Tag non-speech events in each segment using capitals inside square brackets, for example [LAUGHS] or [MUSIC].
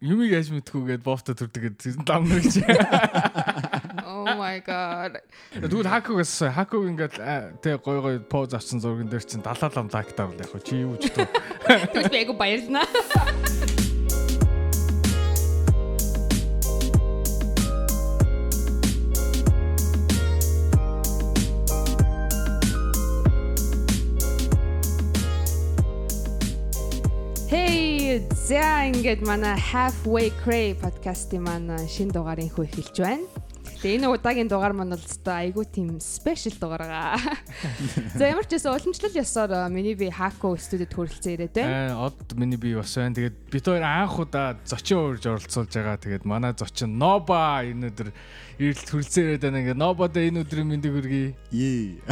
юмыг яаж мэдхүүгээд бовто төрдөг гэдэг дам гэж. Oh my god. Тэгвэл хакугаас хакуг ингээд тэг гой гой поз авсан зурган дээр чинь далаалам лайктаар л яг чи юу ч туу. Тэгвэл би айгу баярлнаа. За ингээд манай Halfway Cray подкастын манай шинэ дугаарыг хөө эхэлж байна. Гэтэ энэ удаагийн дугаар маань бол өстой айгүй тийм спешиал дугаар байгаа. [LAUGHS] За ямар ч байсан уламжлал ёсоор э, миний би Haco студид хүрэлцэн ирээд байна. Аа од миний би бас байна. Тэгээд бид хоёр анх удаа зочин уурж оролцуулж байгаа. Тэгээд манай зочин Ноба энэ өдөр ирэлт хүрэлцэн ирээд байна. Ингээд Нобада энэ өдрийн мэндийг хүргэе. Yee.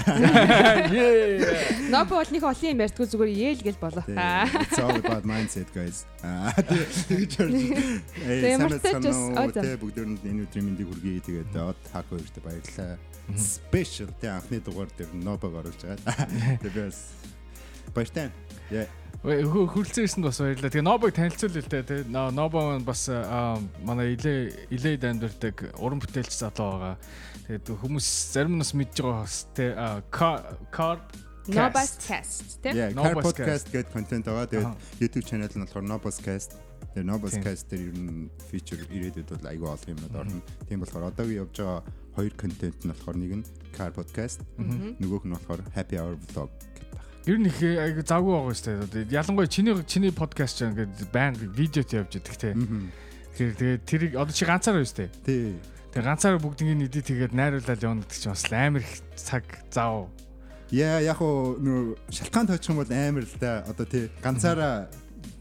Yee. Нобо бол нэг олон юм ярьдгүй зүгээр яэл гэл болоо. It's all about mindset guys. Аа тэгж Тэгээ ямар ч тач бас- оо, за. тэ бүгдөөнд энэ өдрийн мэндийг хүргэе. Тэгээд од хак хоёрт баярлалаа. Special тэ анхны дугаар дээр нобог оруулж байгаа. [LAUGHS] Тэгээд баяртай. Yeah. Хүрэлцэн ирсэнд бас баярлалаа. Тэгээ Нобыг танилцуул л дээ. Тэгээ Нобо маань бас аа, манай илээ илээ дамжирдаг уран бүтээлч залуу байгаа. Тэгээд хүмүүс зарим нь бас мэдж байгаа бас те кар Nobas cast тийм. Yeah, Car podcast гэдэг контент байгаа. Тэгээд. YouTube channel нь болохоор Nobos cast. Тэгээд Nobos Тийм. cast дээр ер нь feature ирээдүйд бол айгүй олон юмнууд орно. Тийм болохоор одоогийн явж байгаа хоёр контент нь болохоор нэг нь Car podcast, нөгөөх нь болохоор Happy Hour vlog. Ер нь их айгу завгүй байгаа шүү дээ. Ялангуяа чиний чиний подкаст ч ингээд байнга видеот явж идэх те. Тэгэхээр тэгээ тэрийг одоо чи ганцаар байна шүү дээ. Тий. Тэгээ ганцаар бүгднийг эдит хийгээд найруулаад явна гэдэг чинь бас амар их цаг зав. Яа яг уу нөө шалтгаан тоочих юм бол амар л да. Одоо тий ганцаараа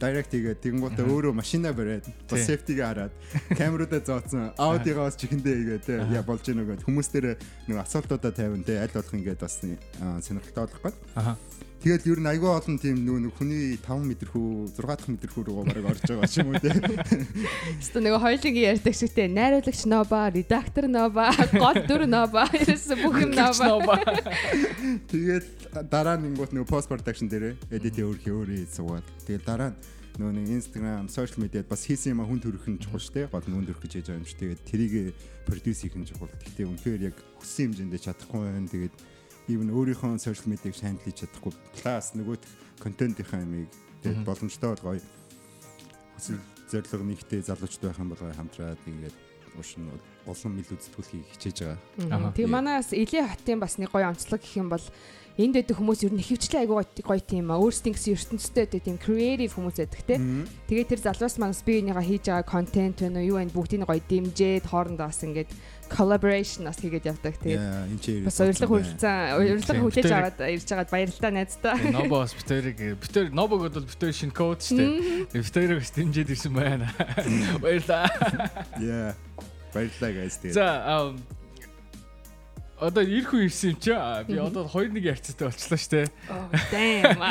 direct хийгээд тэгэнгүүтээ өөрөө машина бариад бас safety-г хараад камеруудаа зооцсон аудиогоо бас чихэндээ хийгээд тий яа болж гэнэ үгээд хүмүүс дээр нөгөө асуултуудаа тавина тий аль болох ингээд бас аа, сонирхолтой болох гээд. Тэгэл ер нь айгүй олон тийм нэг хүний 5 м хүү 6 дахь м хүү рүү бараг орж байгаа ч юм уу тий Хэвээ [LAUGHS] нөгөө хоёулынгийн ярьдаг шигтэй найруулагч Ноба, редактор Ноба, гол дүр Ноба, ерөөсө бүх юм Ноба. [LAUGHS] Тэгээд дараа нь ингүүт нөгөө пост production дээр edit өөрхий өөрөө суугаад тэгээд дараа нь нөгөө нэг Instagram, social media бас хийсэн юм хүн төрөх нь чухал шүү дээ. Гол нь хүн төрөх гэж яж байгаа юм шүү. Тэгээд тэрийг produce хийх нь чухал. Гэхдээ үнэхээр яг хүссэн хэмжээндээ чадахгүй байна. Тэгээд even өөрийнхөө social media-г handle хийж чадахгүй. Plus нөгөө контентийнхаа юмыг тэгээд боломжтой бол гоё. Хүсэл зорилго нэгтэй залуучд байх юм бол гоё хамтраад ингээд уушин олон мэл үзтгүүлэхийг хичээж байгаа. Тэгээ манаас Илээ хотын бас нэг гоё онцлог гэх юм бол энд дэдэг хүмүүс ер нь хөвчлээ айгуу гоё- тийм өөрсдийн гэсэн ертөнцтэй байдаг тийм creative хүмүүс байдаг те. Тэгээ тэр залуус манаас би энийгээ хийж байгаа контент вэ юу вэ? Бүгдийг гоё дэмжээд хоорондоо бас ингээд collaboration бас хийгээд явдаг. Яа, энэ чи Бас урилга хүрэлцэн урилга Тийм. хүлээж аваад ирж байгаад баярлалаа найздаа. Нобо бас битэрийг битэр Нобог бол битэр шин код шүү дээ. Битэрийг бас дэмжиж ирсэн байна. Баярлаа. Яа. Баярлалаа guys тэгээд. За одоо ирэх үе ирсэн юм чи би одоо 2-1 ярьцтай болчлаа шүү дээ. Damn.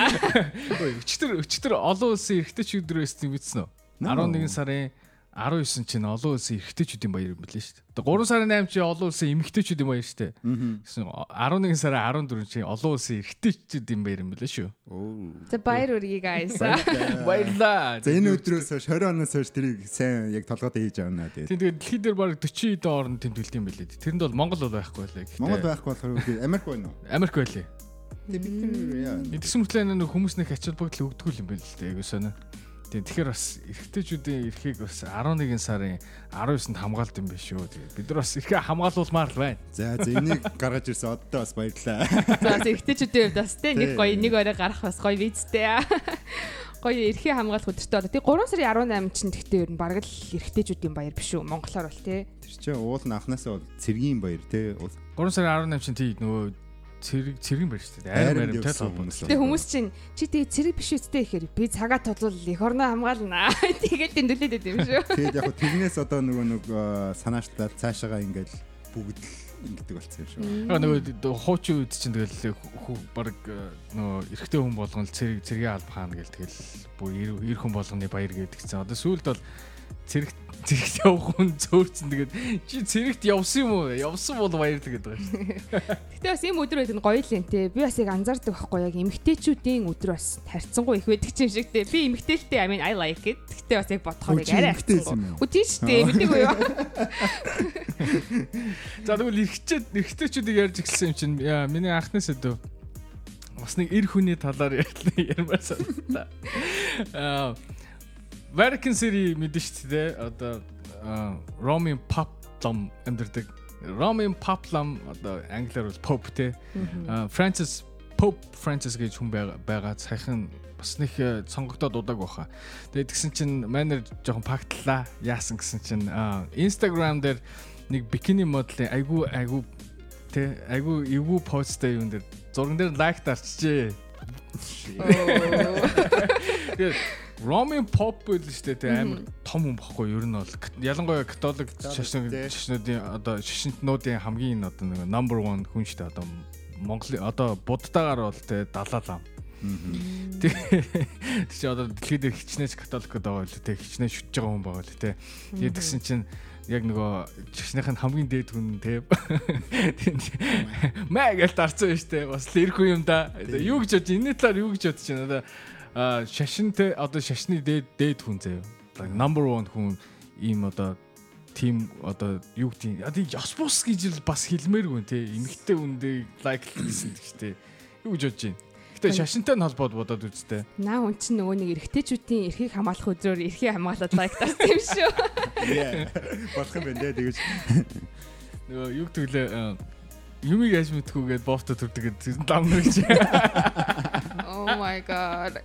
Ой, өчтөр өчтөр олон улсын эрэгтэй ч өдөр байсан мэдсэн үү? No. 11 сарын 19 чинь олон улсын эрэгтэйчүүдийн баяр юм билээ шүү дээ. Тэгээ 3 сарын 8 чинь олон улсын эмэгтэйчүүдийн баяр шүү дээ. Гэсэн 11 сарын 14 чинь олон улсын эрэгтэйчүүдийн баяр юм билээ шүү. За баяр үргээ guys. Баярлаа. За энэ өдрөөс хойш 20 оноос хойш тэрийг сайн яг толгойд хийж авна тэгээд. Тийм тэгээд дэлхийд дээр баг 40 хэдэн орнд тэмдэглэдэг юм билээ. Тэрэнд бол Монгол бол байхгүй байлаа. Гэхдээ Монгол байхгүй болохоор үгүй Америк байна уу? Америк байлээ. Тэг бид нар яа. Тэгсэн мэтлээ нэг хүмүүс нэг ачаал бүгд л өгдөг юм байл л дээ. Айгуу сонио. Тийм тэгэхээр бас эрэгтэйчүүдийн эрхийг бас 11 сарын 19-нд хамгаалт юм биш шүү. Тэгээд бид нар бас эрхээ хамгаалуулмаар л байна. За за энийг гаргаж ирсэн оддоо бас баярлаа. За зэрэгтэйчүүдийн хувьд бас те нэг Тий. гоё нэг орой гарах бас гоё визтэй. Гоё эрхийн хамгаалах өдөртөө болоо. Тэг 3 сарын 18 чинь тэгтээ ер нь бараг л эрэгтэйчүүдийн баяр биш үү? Монголоор бол те. Тэр чинь уул анханасаа бол цэргийн баяр те. Уул 3 сарын 18 чинь тий нөгөө цэрэг цэрэг барь шүү дээ. Барь явсан тэл хүмүүс. холбоотой. Тэг хүмүүс чинь чи тэг цэрэг биш үстэй ихээр би цагаа тодлол эх орноо хамгаална. [LAUGHS] Тэгээд тэмдэглээд байт юм шүү. Тэгээд яг тэрнээс одоо нөгөө нэг э, санаачлаад цаашаага ингээд бүгд л ингэдэг болсон юм шүү. Аа нөгөө хуучин үед чинь тэгэл хүү- баг э, нөгөө эрэгтэй хүн болгон цэрэг цэргийн алба хаана гэл тэгэл бүр эр хүн болгоны баяр гэдэг чинь. Одоо сүүлд бол цэрэгт цэрэгт явах хүн зөөрцөн тэгээд чи цэрэгт явсан юм уу? Явсан бол баярлаг гэдэг байгаа шүү. Гэтэ бас ийм өдөр байдаг нь гоё л юм те. Би бас яг анзаардаг байхгүй яг эмгтээчүүдийн өдөр бас харьцангуй их байдаг юм шиг те. Би эмгтээлтэй I mean I like it. Гэтэ бас яг бодохоор яг арай харьцангуй. Үгүй шүү дээ. Мэдээгүй юу? За тэгвэл эргэчээд эргэжтэйчүүдийг ярьж эхэлсэн юм чинь яа миний анхны сэдв бас нэг эр хүний талаар [LAUGHS] ярмаар санагдаа. Аа Vatican City мэдэн шүү дээ. Одоо Roman Pop лам амьдэрдэг. Roman лам одоо англиар бол Pope те. Francis Pope Francis гэж хүн байгаа. Саяхан бас нэг сонгогдоод удааг баха. Тэгээд тэгсэн чинь манер жоохон пактлаа. Яасан гэсэн чинь Instagram дээр нэг бикини моделын айгу айгу те айгу эвгүй посттэй юм дээр зурган дээр лайк дарчжээ. Тэгээд Roman Pop байл шүү дээ амар том хүн багхгүй ер нь бол. Ялангуяа католик шашин шашнуудын одоо шашинтнуудын хамгийн одоо нэг number 1 хүн шүү дээ одоо Монголын одоо буддаагаар бол тэ далаалаа. Тэг чи одоо дэлхийд хичнээн католикод байгаа л тэ хичнээн шүтж байгаа хүн байгаа л тэ. Тэгээд тэгсэн чинь яг нөгөө чигшнийх нь хамгийн дээд хүн те. Маа гэж дарцсан шүү дээ. Бас л ирэх юм да. Юу гэж бодож энэ талаар юу гэж бодож байна. Одоо шашинтэй одоо шашны дээд дээд хүн заяа. Number 1 хүн ийм одоо тим одоо юу гэдэг яа яс бус гэж л бас хэлмээргүй те. Эмэгтэй хүндээ лайк хийсэн гэхдээ юу гэж бодож байна. Гэтэ шашинтай нь холбоод бодоод үзтээ. Наа хүн чинь нөгөө нэг эргэжтэйчүүдийн эрхийг хамгаалах өдрөөр эрхийг хамгаалаад лайк дарсан юм шүү. Болох юм байна дээ тэгэж. Нөгөө юу гэвэл юмыг яаж мэдхүүгээд бофто төрдөг гэдэг лам гэж. Oh my god.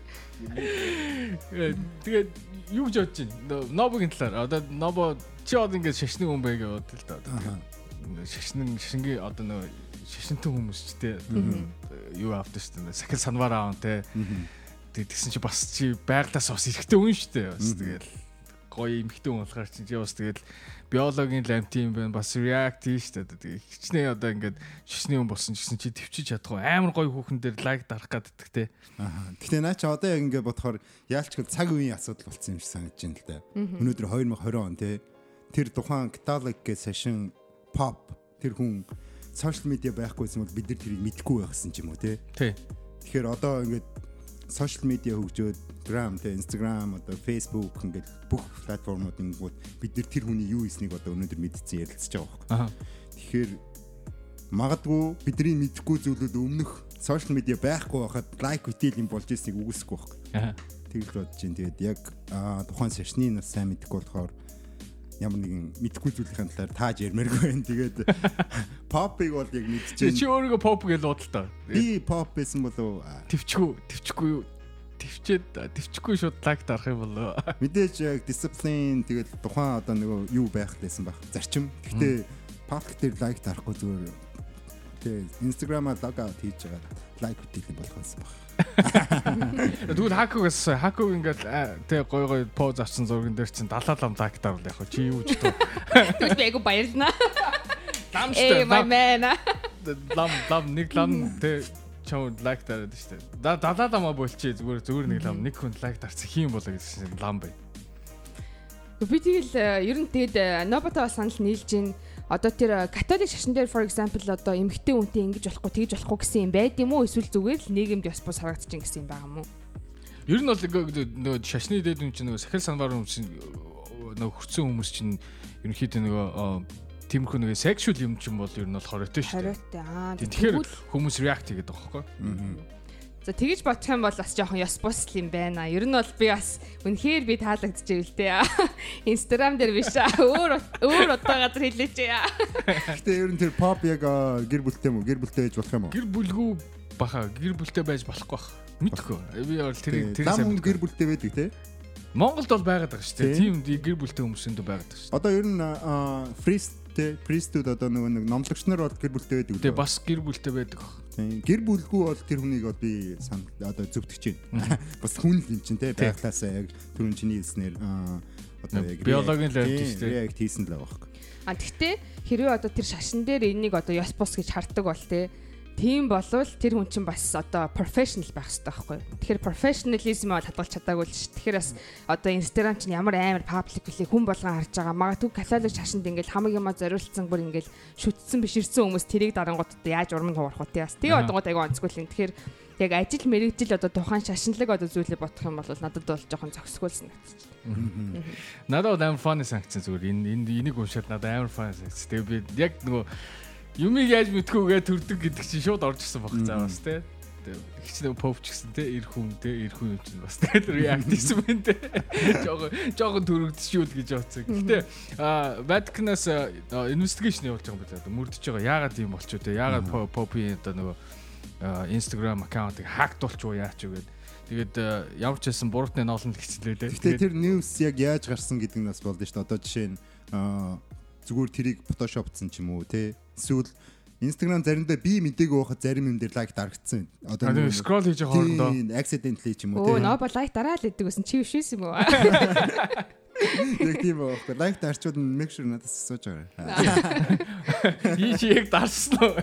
Тэгээд юу гэж бодож байна? Нобогийн талаар. Одоо нобо чи одоо ингээд шашны хүн байг яваад л да. Шашны шашингийн одоо нөгөө шашинтан хүмүүс ч те юу авдаг шүү дээ. Сахил санвар аав те. Тэгсэн чи бас чи байглаас бас эрэхтэй хүн шүү дээ. Бас тэгэл гоё эмхтэн хүн болохоор чи бас тэгэл биологийн ламти юм байна. Бас react шүү дээ. Тэгээд хичнээн одоо ингээд шишний хүн болсон гэсэн чи төвчиж чадахгүй амар гоё хүүхэн дээр лайк дарах гаддаг те. Аа. Гэтэ наа чи одоо яг ингээд бодохоор яалч гэл цаг үеийн асуудал болсон юм шиг санагдаж байна л да. Өнөөдөр 2020 он те. Тэр тухайн каталог гэж сашин pop тэр хүн сошиал медиа байхгүйсэн бол бид нар тэрийг мэдэхгүй байхсан ч юм уу тий. Тий. Тэгэхээр одоо ингээд сошиал медиа хөгжөөд Gram тий Instagram одоо Facebook ингээд бүх платформуд ингээд бид нар тэр хүний юу хийснийг одоо өнөөдөр мэдсэн ярилцж байгаа байхгүй. Тэгэхээр магадгүй бидний мэдэхгүй зүйлүүд өмнөх сошиал медиа байхгүй байхад лайк үтэл юм болж ирснийг үгүйсэхгүй байхгүй. Тэгэл бодож чинь тэгээд яг тухайн сашны нас сайн мэдэхгүй болохоор ямар нэгэн мэдхгүй зүйлийн талаар тааж ярмааргүй байна. Тэгээд [LAUGHS] попыг бол яг мэдчихээн. Чи өөрийгөө поп гэж та. Би поп байсан болов төвчгүй төвчгүй юу? Төвчээд төвчгүй шууд лайк дарах юм болоо. [LAUGHS] Мэдээж яг дисциплин тэгээд тухайн одоо нөгөө юу байх гэсэн баг. Зарчим. Гэхдээ пап дээр лайк дарахгүй зүгээр тэгээд инстаграмаар лог аут хийж байгаа лайк үтгэх болгосон баг. Тэгвэл хакугаас хакуг ингээд тэг гой гой поз авсан зурган дээр чинь далаа лам лайк дарвал яг чи юу ч тоо. Тэгвэл би айгу баярлнаа. Лам штэ. Эй my man. Лам лам нэг лам тэг чам лайк дараад штэ. Да далаа ламаа болчих зүгээр зүгээр нэг лам нэг хүн лайк дарсан хийм болоо гэсэн лам бай. Би тэгэл ер нь тэгэд Нобота бас санал нийлж гин одоо тэр католик шашин дээр for example одоо эмгтэй үнтэй ингэж болохгүй тэгж болохгүй гэсэн юм байд юм уу эсвэл зүгээр л нийгэмд ёс бус харагдаж ин гэсэн юм байгаа юм уу? Ер нь бол нөгөө шашны дээд үн чинь нөгөө сахил санвар хүмүүс чинь нөгөө хөрцөн хүмүүс чинь ерөнхийдөө нөгөө тиймэрхүү нөгөө sexual юм чинь бол ер нь бол хоройтой шүү дээ. Хоройтой. Аа. Тэгэхээр хүмүүс react хийгээд байгаа байхгүй. Аа. За тэгэж бодох юм бол бас жоохон ёс бус юм байна. Ер нь бол би бас үнэхээр би таалагдчихэв л дээ. Инстаграм [LAUGHS] дээр биш [LAUGHS] өөр өөр удаа газар хэлээч яа. [LAUGHS] Гэтэ ер нь тэр pop яг гэр бүлтэй мүү? Гэр бүлтэй байж болох юм уу? Гэр бүлгүй баха. Гэр бүлтэй байж болохгүй бах. Мэдхгүй. Би бол тэр тэр сайн гэр бүлтэй байдаг те. Монголд бол байгаад байгаа шүү дээ. Тийм гэр бүлтэй хүмүүсэнд байгаад байгаа шүү. Одоо ер нь фрист те пристүүд одоо нөгөө нэг номлогч нар бол гэр бүлтэй байдаг. Тэгээ бас гэр бүлтэй байдаг. Тийм гэр бүлгүй бол тэр хүнийг бол би одоо зөвтгөж байна. Бас хүн л юм чинь те байглаасаа яг түрүүн чиний хэлснээр одоо яг биологийн лаб тийм яг хийсэн л байгаа байхгүй. А тэгтээ хэрвээ одоо тэр шашин дээр энийг одоо ёс бус гэж харддаг бол те тийм болвол тэр хүн чинь бас одоо professional байх хэрэгтэй байхгүй юу. Тэгэхээр professionalism бол хадгалж чадаагүй л ш. Тэгэхээр бас одоо Instagram чинь ямар амар public билээ хүн болгон харж байгаа. Магадгүй каталог шашинд ингээл хамаг юма зориулсан бүр ингээл шүтсэн биширсэн хүмүүс тэрийг дарангууд одоо яаж урам туурах вэ тий бас. Тэгээ одоогод айгүй онцгүй л юм. Тэгэхээр яг ажил мэрэгжил одоо тухайн шашинлаг одоо зүйлээ бодох юм бол надад бол жоохон зөксгөл санагдчих. Надад амар фаны санагдсан зүгээр энэ энийг уншаад надад амар фан санагдсан. Тэгээ би яг нөгөө юмыг яаж мэдхүүгээ төрдөг гэдэг чинь шууд орж ирсэн баг заавас те. Их ч нэг поп ч гэсэн те эр хүн те эр хүн юм чинь бас те реакт хийсэн байна те. Жогоо жогоо төрөгдчихүүл гэж бодсон. Гэтэ Vatican-аас инвестигейшн явуулж байгаа юм байна. Мөрдөж байгаа. Яагаад юм болчих вэ те? Яагаад попи одоо нөгөө Instagram аккаунтыг хактуулч уу яач юу гэдэг. Тэгээд ямар ч байсан буруутны ноолнд гिचлээ те. Гэтэ тэр news яг яаж гарсан гэдэг нь бас болд нь шүү дээ. Одоо жишээ нь зүгээр тэрийг фотошопцсон ч юм уу те эсвэл Instagram заримдаа би мдээгүй байхад зарим юм дээр лайк дарагдсан. Одоо скрол хийж байгаа хоорондоо accidentally ч юм уу те. Өө ноо лайк дараал гэдэг гэсэн чи биш юм уу? [LAUGHS] Яг тийм байхгүй. Лайк нь make sure надаас асууж байгаа. Ий чи яг дарсан уу?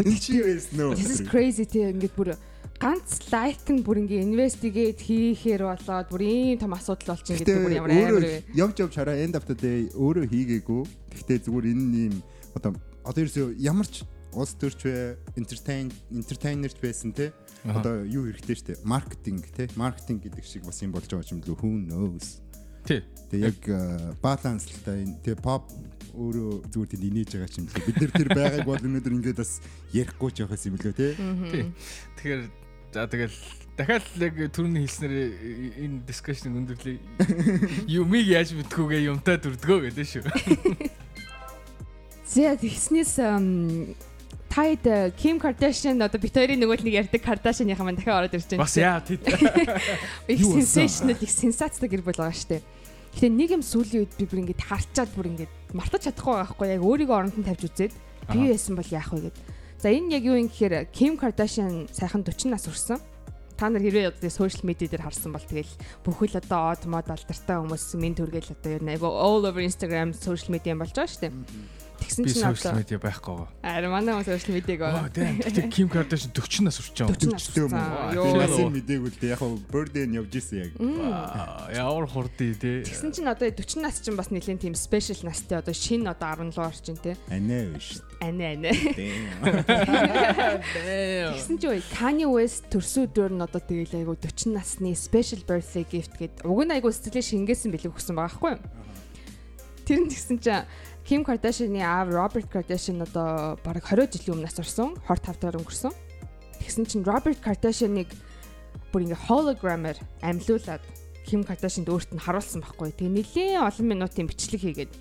Энд чи юу байсан нөө? This is crazy те ингээд бүр ганц лайк нь бүр ингээ инвестигейт хийхээр болоод бүр ийм том асуудал болчихно гэдэг бүр ямар амар вэ? Явж явж хараа end of the day өөрөө хийгээгүй. Гэхдээ зүгээр энэ юм одоо одоо ерөөсөө ямар ч улс төрч вэ, entertain entertainer ч байсан те. Одоо юу хэрэгтэй штэ? Маркетинг те. Маркетинг гэдэг шиг бас юм болж байгаа юм лүү. Who knows? Тий. Тэгээ яг баланслтай тэгээ pop өөрөө зүгээр тийм инээж байгаа юм лээ. Бид нар тэр байгааг бол өнөөдөр ингээд бас ярихгүй ч явах юм лөө тий. Тий. Тэгэхээр за тэгэл дахиад яг түрүүний хэлснээр энэ дискшн өндөрлөө. Юмыг яаж мэдхүүгээ юмтай дүрдгөө гэдэг шүү. За тэгснээс тайд Ким Кардашиан одоо бит хоёрын нөгөө нэг ярьдаг Кардашианыхаа маань дахиад ороод ирж байна. Бас яа тий. [LAUGHS] Их sensational их сенсацтай гэр бүл байгаа штэ. Гэтэ нэг юм сүүлийн үед би бүр ингэж харчаад бүр ингэж мартаж чадахгүй байгаа хгүй яг өөрийгөө оронд нь тавьж үзээд би байсан бол яах вэ гэд. За энэ яг юу юм гэхээр Ким Кардашиан сайхан 40 нас хүрсэн. Та нар хэрвээ одоо сошиал медиа дээр харсан бол тэгэл бүхэл одоо од мод алдартай хүмүүс минь төргээл одоо ер нь айгу all over Instagram сошиал медиа болж байгаа шүү дээ. Тэгсэн чинь одоо social media байхгүй гоо. Ари манай хүмүүс social media гоо. Оо тийм. Гэтэ Kim Kardashian 40 нас хүрч байгаа. 40 нас? Бас мдээгүй л. Яг нь birthday нь явж исэн яг. Ямар хурдий тий. Тэгсэн чинь одоо 40 нас чинь бас нэлийн тийм special настай одоо шинэ одоо 10 руу орж ин тий. Анаа биш. Анаа анаа. [LAUGHS] Тэгсэн чинь Kanye West төрсөн өдрөөр нь одоо тэгээл айгу 40 насны special birthday gift гэд уг нь айгу сэтгэлээ шингээсэн бэлэг өгсөн байгаа байхгүй юу? Тэр нь тэгсэн чинь Ким Кардашины аав Роберт Кардашин одоо бараг 20 жилийн өмнөөс орсон. 25 дахь өнгөрсөн. Тэгсэн чинь Роберт Кардашиныг бүр ингээ hologram-аар амьлуулад Ким Кардашинд өөрт нь харуулсан байхгүй. Тэгээ нэлээд олон минутын бичлэг хийгээд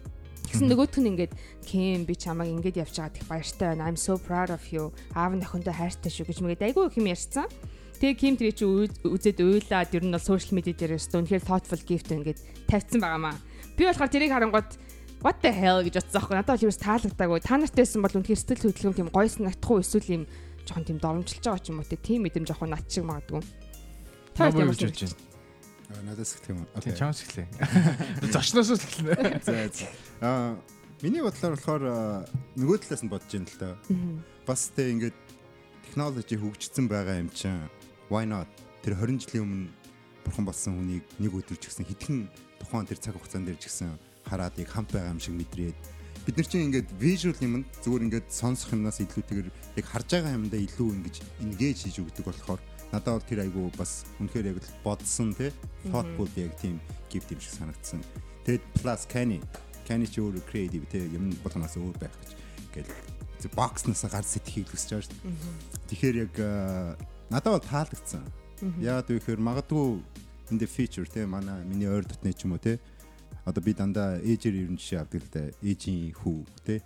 Тэгсэн нөгөөх нь ингээд Ким би чамайг ингээд явж байгаад их баяртай байна. I'm so proud of you. Аав нь охиндоо хайртай шүү гэж мэгээд айгүй их юм ярьсан. Тэгээ Ким тэр чи үзээд уйлаад ер нь бол сошиал медиа дээр өстө үнэхээр thoughtful gift ингээд тавьсан байгаамаа. Би болохоор тэрийг харангууд what the hell гэж бодсон аахгүй. Надад бол ерөөс таалагдаагүй. Та нартай байсан бол үнэхээр сэтгэл хөдлөм тийм гойс нагдахгүй эсвэл юм жоохон тийм доромжилж байгаа ч юм уу тийм мэдэм жоохон над шиг магадгүй. Та ямар ч байна надаас их юм окей. чамс эхлэе. [LAUGHS] Зочноос л эхлэнэ. [LAUGHS] За за. Аа миний бодлоор болохоор нөгөө талаас нь бодож байна л да бас тэ ингээд технологи хөгжсөн байгаа юм чинь why not? Тэр 20 жилийн өмнө бурхан болсон хүнийг нэг өдөр ч гэсэн хитгэн тухайн тэр цаг хугацаанд ч гэсэн хараад яг хамт байгаа юм шиг мэдрээд бид нар чинь ингээд visual юмд зүгээр ингээд сонсох юмнаас илүүтэйгээр яг харж байгаа юмдаа илүү ингэж engage хийж өгдөг болохоор надад бол тэр айгу бас үнэхээр яг л бодсон те thoughtful яг тийм gift юм шиг санагдсан. Тэгээд plus Kenny Kenny ч өөр creative те юм болгоноос өөр байх гэж ингээл бокснаас гар сэтгэхийг хүсэж байгаа шүү дээ. Тэгэхээр яг надад бол таалагдсан. Яагаад вэ гэхээр магадгүй энэ feature те манай миний ойр дотны ч юм уу те одоо би дандаа ээжээр ерөн жишээ авдаг л да ээжийн хүү те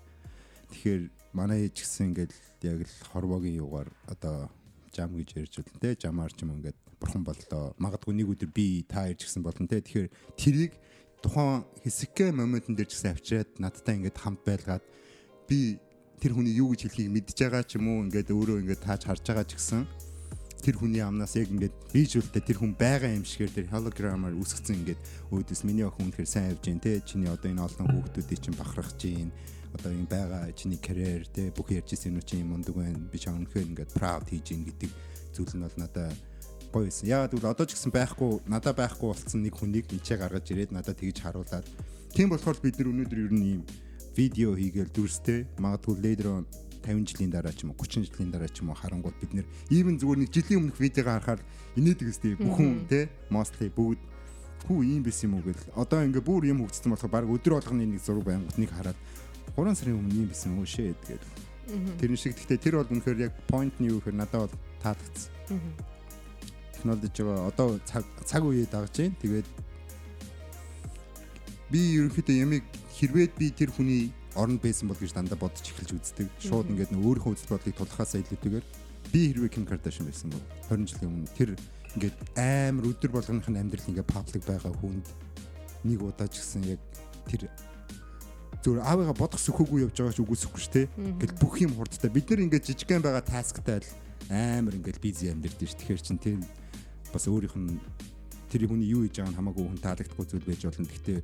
тэгэхээр манай ээж гэсэн ингээд яг л хорвогийн югаар одоо жам гэж ярьж байна те жамаар ч юм ингээд бурхан боллоо магадгүй нэг өдөр би та ирж гисэн болно те тэгэхээр тэрийг тухайн хэсэгкэ моментн дээр ч гэсэн авчираад надтай ингээд хамт байлгаад би тэр хүний юу гэж хэлхийг мэдж байгаа ч юм уу ингээд өөрөө ингээд тааж харж байгаа ч гэсэн тэр хүний амнаас яг ингээд вижүүлтэй тэр хүн байгаа юм шигээр тэр холограмаар үсгэсэн ингээд өөдөөс миний охин үнэхээр сайн явж гин те. Чиний одоо энэ олон хүүхдүүдийг чинь бахархаж гин. Одоо энэ байгаа чиний карьер те бүх ярьж ирсэн юм чи юм ундаг байна. Би чам үнэхээр ингээд proud хийж гин гэдэг зүйл нь бол надад гоё байсан. Яагаад гэвэл одоо ч гэсэн байхгүй надад байхгүй болсон нэг хүнийг ичээ гаргаж ирээд надад тэгж харуулад тийм болохоор бид нар өнөөдөр ер нь ийм видео хийгээл дүрстэй магадгүй later on 50 жилийн дараа ч юм уу 30 жилийн дараа ч юм уу харангуул бид нэр even зүгээр нэг жилийн өмнөх видеог харахаар инээдэг өстэй бүхэн те mostly бүгд хүү ийм байсан юм уу гэл. Одоо ингээ бүр юм хөгжсөн болохоор баг өдөр болгоны нэг зураг байнгут нэг хараад 3 сарын өмнө ийм байсан үү шээ тэгээд. Тэр шиг гэхдээ тэр бол үнэхээр яг point нь юу гэхээр надад бол таалагдсан. Технологи одоо цаг цаг үеэ дагж байна. Тэгээд би ерөнхийдөө ямиг хэрвээ би тэр хүний оронд байсан бол гэж дандаа бодож эхэлж үздэг. Шууд ингээд нөө өөрийнхөө үзэл бодлыг тулахаасаа илүүтэйгээр би хэрвээ Kim Kardashian байсан бол 20 жилийн өмнө тэр ингээд амар өдөр болгоных нь амьдрал ингээд паблик байгаа хүнд нэг удаа ч гэсэн яг тэр зүгээр аавыгаа бодох сөхөөгүй явж байгаа ч үгүйсэхгүй шүү дээ. Ингээд бүх юм хурдтай. Бид нэр ингээд жижигхэн байгаа тасктай л амар ингээд бизи амьдэрдэж ш. Тэгэхээр чин тэр бас өөрийнх нь тэр хүний юу хийж байгааг нь хамаагүй хүн таалагдахгүй зүйл байж болно. Гэхдээ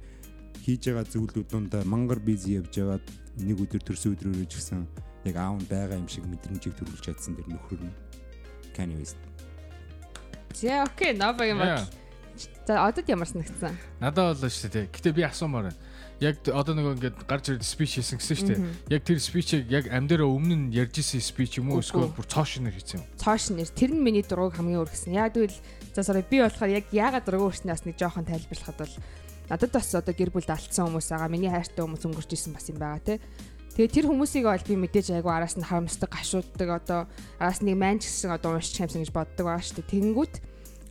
хийж байгаа зүйлүүд дундаа мангар бизи явж байгаад нэг өдөр төрсөн өдрөөрөө ч гэсэн яг аав нь байгаа юм шиг мэдрэмжийг төрүүлж чадсан дэр нөхөр нь Kanye West. За окей, новаг юм байна. За одод ямар санагдсан? Надад бол шүү дээ. Гэтэ би асуумаар байна. Яг одоо нөгөө ингээд гарч ирээд спич хийсэн гэсэн шүү дээ. Яг тэр спичийг яг амдаараа өмнө нь ярьж исэн спич юм уу эсвэл бүр цоошнэр хийсэн юм. Цоошнэр. Тэр нь миний дургуг хамгийн өргөсөн. Яг тэгвэл за sorry би болохоор яг яагаад дургуг өрснөөс нэг жоохон тайлбарлахад бол надад бас одоо гэр бүлд алдсан хүмүүс байгаа. Миний хайртай хүмүүс өнгөрч исэн бас юм байгаа те. Тэгээ тэр хүмүүсийг бол би мэдээж айгу араас нь харамсдаг гашууддаг одоо араас нэг манч гэсэн одоо уншиж хамсан гэж боддог байгаа шүү дээ. Тэнгүүт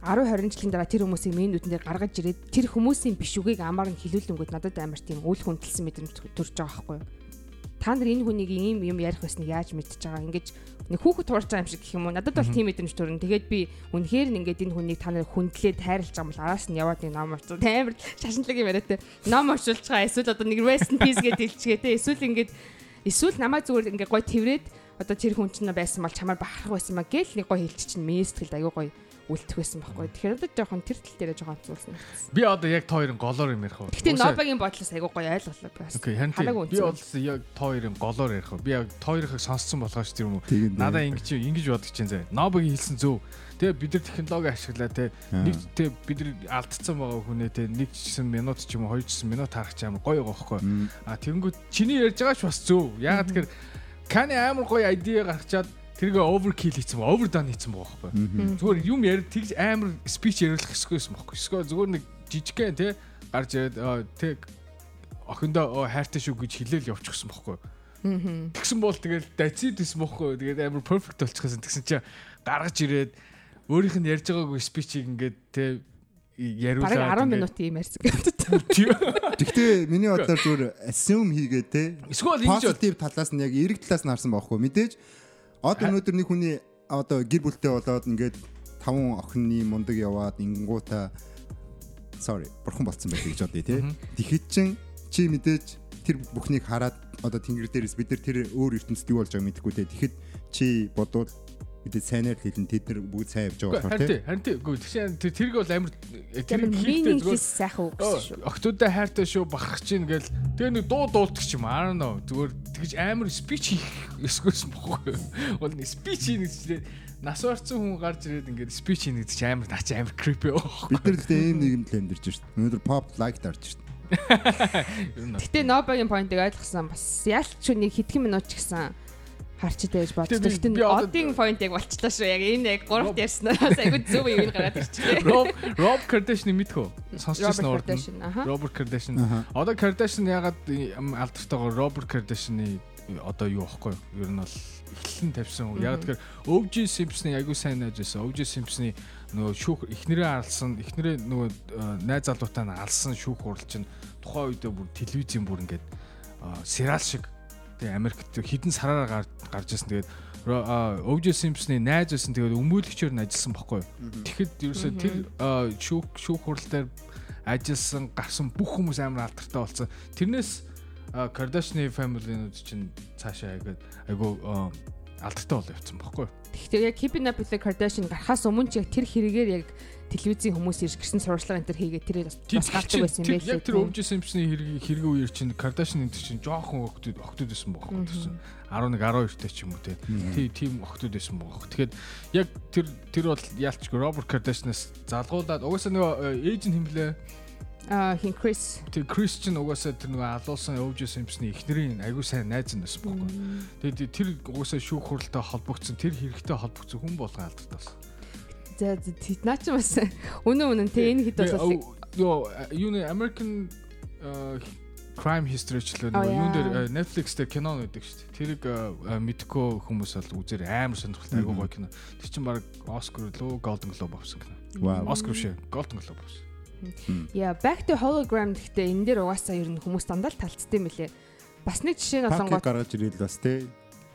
10 20 жилийн дараа тэр хүмүүсийг миний нүдэндээ гаргаж ирээд тэр хүмүүсийн бишүгийг амар нь хилүүлэнгүүд надад амар тийм үл хүндэлсэн мэдрэмж төрж байгаа байхгүй юу? Та нар энэ хүнийг ийм юм ярих байсныг яаж мэдчихэж байгаа? Ингэж нэг хүүхэд туурч байгаа юм шиг гэх юм уу? Надад бол тийм мэдрэмж төрнө. Тэгээд би үнэхээр нь ингээд энэ хүнийг та нар хүндлээд тайрлаж байгаа юм бол араас нь яваад нэг ном орчуул. Амар шашинлаг юм яриа те. Ном орчуулж байгаа. Эсвэл одоо нэг rest in peace гэдэг хэлчихээ те. Эсвэл ингээд эсвэл намайг зүгээр ингээд гой тэрврээд одоо тэр хүн чинь байсан бол чамаар бахарх байсан маа гэл нэг гой хэлчих чинь мэстгэл аягүй гой үлдэх байсан байхгүй. Тэгэхээр одоо жоохон тэр тал дээр жоохон цуулсан. Би одоо яг та хоёрын голоор юм ярих уу? Гэтэ Нобагийн бодлоос айгуу гоё ойлголоо бас. Окей, харин би бол яг та хоёрын голоор ярих уу? Би яг та хоёрыг сонссон болохоос тэр юм уу? Надаа ингэж ингэж бодож чинь зэ. Нобагийн хэлсэн зөв. Тэгээ бид нар технологи ашиглаа те нэг те бид нар алдсан байгаа хүнээ те нэг чсэн минут ч юм уу хоёр чсэн минут харах ч амар гоё байхгүй. А тэгэнгүүт чиний ярьж байгаа ч бас зөв. Ягаад тэгэхээр Кани амар гоё идея гаргачаад тэргээ overkill хийсэн ба overdone хийсэн байгаа байхгүй. Зүгээр юм ярь тэгж амар speech яриулах хэсгүйсэн байхгүй. Эсвэл зүгээр нэг жижигхэн те гарч ирээд тэг охиндоо хайртай шүү гэж хэлээл явчихсан байхгүй. Тэгсэн бол тэгэл дацид байсан байхгүй. Тэгээд амар perfect болчихсон. Тэгсэн чинь гаргаж ирээд өөрийнх нь ярьж байгаагүй speech-ийг ингээд те яриулаад бараг 10 минут юм ярьсан гэдэг. Гэхдээ миний бодлоор зүгээр assume хийгээ те. Эсвэл ингэж positive талаас нь яг эрэг талаас нь харсан байхгүй мэдээж Одоо өнөөдөр нэг хүний одоо гэр бүлтэй болоод ингээд таван охины мундаг яваад ингэнгуута sorry бурхан болцсон байх гэж бодъё тий. Тэгэхэд чин чи мэдээж тэр бүхнийг хараад одоо тэнгэр дээрээс бид нар тэр өөр ертөнцид юу болж байгааг мэдэхгүй те. Тэгэхэд чи бодвол мэдээ сайнаар хэлэн тэд нар бүгд сайн явж байгаа болохоор тийм. харин тийм үгүй тэгшээ тэр тэрг бол амар тэр хийхдээ зүгээр сайхан үг шүү. октодоо хайртай шүү бахарх чинь гээл тэгээ нэг дуу дуулдаг ч юм аа нөө зүгээр тэгж амар спич хийх эсгүйсэн бохгүй бол спич хийх гэж нас орсон хүн гарч ирээд ингээд спич хийх гэж амар наач амар creepy байх бид нар л ийм нийгэмд л амьдарч шүү өнөөдөр pop like дарж шүү [LAUGHS] Гэтэ Нобагийн поинтыг ойлгосон бас. Яалч нэг хэдхэн минут ч гэсэн харчтай байж боддог. Тэгтээ одын point яг болчлаа шүү. Яг энэ яг гуравт ярьснаас айгүй зөв юм гараад ирчихлээ. Rob Rob Kardashian мэдхүү? Сонсчихсан уу? Robert Kardashian. Одоо Kardashian ягаад алдартайгаар Robert Kardashian-ы одоо юу аахгүй юу? Ер нь бол эхлэн тавьсан. Яг тэгэхээр OJ Simpson-ы айгүй сайн найз байсан. OJ Simpson-ы нөгөө шүүх эхнэрээ алсан, эхнэрээ нөгөө найз залуутай нь алсан шүүх хурал чинь тухайн үедээ бүр телевизийн бүр ингээд сериал шиг Тэгээ Америкт хідэн сараараа гарч ирсэн. Тэгээд OJ Simpson-ы найз байсан. Тэгээд өмүүлэгчээр нь ажилласан баггүй. Тэгэхэд ерөөсөө тэр шүүх шүүх хурал дээр ажилласан, гарсан бүх хүмүүс амар алдартай болсон. Тэрнээс Kardashian family-нууд чинь цаашаа айгаад айгу алдартай бол явцсан байхгүй. Тэгэхээр яг Keeping Up with the Kardashian гарахаас өмнө ч яг тэр хэрэгээр яг телевизийн хүмүүс ирж гисэн сурвалжлага энэ төр хийгээд тэр бас бас гардаг байсан юм байлээ. Яг тэр өвж Симпсны хэрэг хэрэг үеэр чинь Кардашин энэ чинь жоохон охтууд охтууд байсан байхгүй гэсэн. 11 12 тэй ч юм уу те. Тийм тийм охтууд байсан байхгүй. Тэгэхээр яг тэр тэр бол яалчгүй Роберт Кардашинаас залгуулад угаасаа нөгөө ээж нь химлээ Аа хин Крис. Тэр Крис чинь угаасаа тэр нөгөө алуулсан өвж Симпсны эхнэрийн аягүй сайн найз нь байсан байхгүй. Тэгээд тэр угаасаа шүүх хуралтай холбогдсон тэр хэрэгтэй холбогдсон хүн болгон алдартай байсан. За наа чи бас үнэн үнэн те энэ хэд бол нөгөө юуны American crime history ч л нөгөө юун дээр Netflix дээр кино нэгдэг шүү дээ. Тэрийг мэдгүй хүмүүс бол үзээр амар сонирхолтой аягүй гоё кино. Тэр чинь баг Oscar лөө Golden Globe авсан кино. Oscar биш Golden Globe авсан. Яа, back to hologram гэхдээ энэ дээр угаасаа ер нь хүмүүс дандаа талцдаг юм лээ. Бас нэг жишээ нь болонгоо гаргаж ирэл бас тий.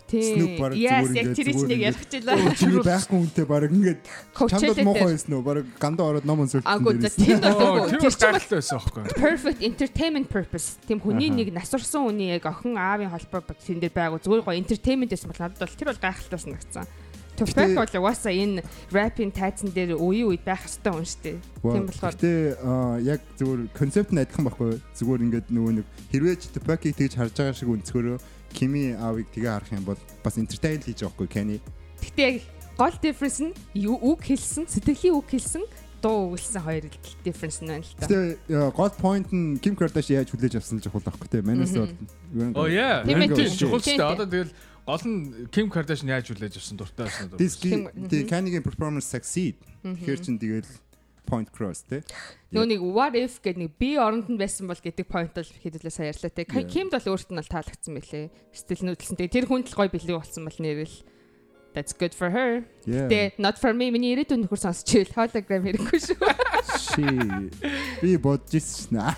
Snoop баг зүгээр ингээд тэр чинь нэг ярих гэлээ. Тэр байхгүй үнтэй баг ингээд чамд мохоо байсан уу? Баг гандаа ороод ном өнсөлт. Агуу за тийм бол тэр чинь гайхалтай байсан аахгүй. Perfect entertainment purpose. Тийм хүний нэг насварсан хүний яг охин аавын холбоо тэн дээр байгуу зүгээр гоё entertainment байсан бол надад бол тэр бол гайхалтай санагдсан. Tupac бол угаасаа энэ рэпийн тайзан дээр үеийн үед байх хэвээр хүн шүү дээ. Тийм болохоор Гэтэ яг зүгээр концепт нь адилхан байхгүй зүгээр ингээд нөгөө нэг хэрвээ ч Tupac-ийг тэгж харж байгаа шиг өнцгөрөө Кими аавыг тэгээ харах юм бол бас entertain хийж байгаа байхгүй Kenny. Гэтэ яг гол difference нь юу үг хэлсэн, сэтгэлийн үг хэлсэн дуу өгүүлсэн хоёр difference нь байна л та. Тэгээ гол point нь Kim Kardashian яаж хүлээж авсан л жахал байхгүй те. Манайс бол Oh yeah. Тийм чухал шүү дээ. Одоо тэгэл гол нь Kim Kardashian яаж хүлээж авсан дуртай байсан дуртай. This Kanye-гийн performance succeed. Тэгэхээр чин тэгэл point cross тий. Нөө нэг what if гэдэг нэг би оронд нь байсан бол гэдэг point бол хэдүүлээ саяарлаа тий. Кимд бол өөрт нь бол таалагдсан байлээ. Стил нүүдэлсэн. Тэгээ тэр хүнд л гой бэлэг болсон бол нэрэл That's good for her. Тэ not for me миний ирээдүйн нөхөр сонсч ийл hologram хэрэггүй шүү. Би бодож ирсэн шнэ.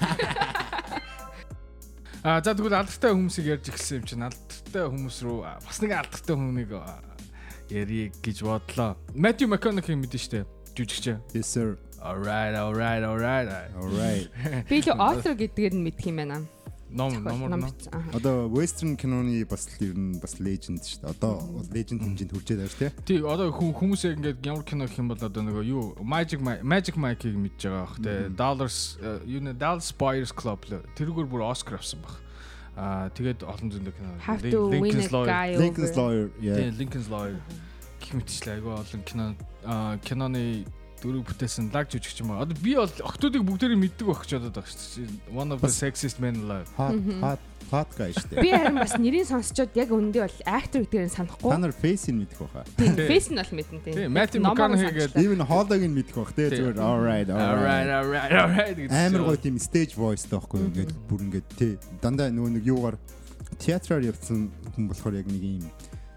А за тэгвэл алдартай хүмүүсийг ярьж эхэлсэн юм чинь алдартай хүмүүс рүү бас нэг алдартай хүнийг ярих гэж бодлоо. Matthew McConaughey мэдэн штэ. Жүжигч. Yes sir. Alright, alright, alright. Alright. [LAUGHS] Би л author гэдгээр нь мэдх юм байна. Ном ном. Одоо western киноны бас ер нь бас legend шүү дээ. Одоо legend хэмжээнд хүрчээд байна шүү дээ. Тий, одоо хүмүүс яг ингээд ямар кино гэх юм бол одоо нөгөө юу Magic Magic Mike-ыг мэдж байгаа бах те. Dollars юу нэ Dallas Buyers Club тэрүүгээр бүр Oscar авсан баг. Аа тэгээд олон зөндөө кино. Lincoln's Lawyer. Lincoln's Lawyer. Тий, Lincoln's Lawyer. Гэх мэтчлээ айгүй олон кино киноны дөрөв бүтээсэн лаг жүжигч юм аа. Одоо би бол октодыг бүгдээрээ мэддэг байх ч бодоод байгаа шүү дээ. One of the sexiest men alive. Hot hot hot guy шүү дээ. Би харин бас нэрийг сонсчод яг үндэ бол актер гэдгээр нь санахгүй. Та нар face-ийг мэдэх байхаа. Тийм, face нь бол мэднэ тийм. Тийм, Matthew McConaughey гэдэг. Even хоолойг нь мэдэх байх тийм зүгээр all right all right all right all right амар гоё тийм stage voice таахгүй ингээд бүр ингээд тий дандаа нөгөө нэг юугаар театраар явсан хүн болохоор яг нэг юм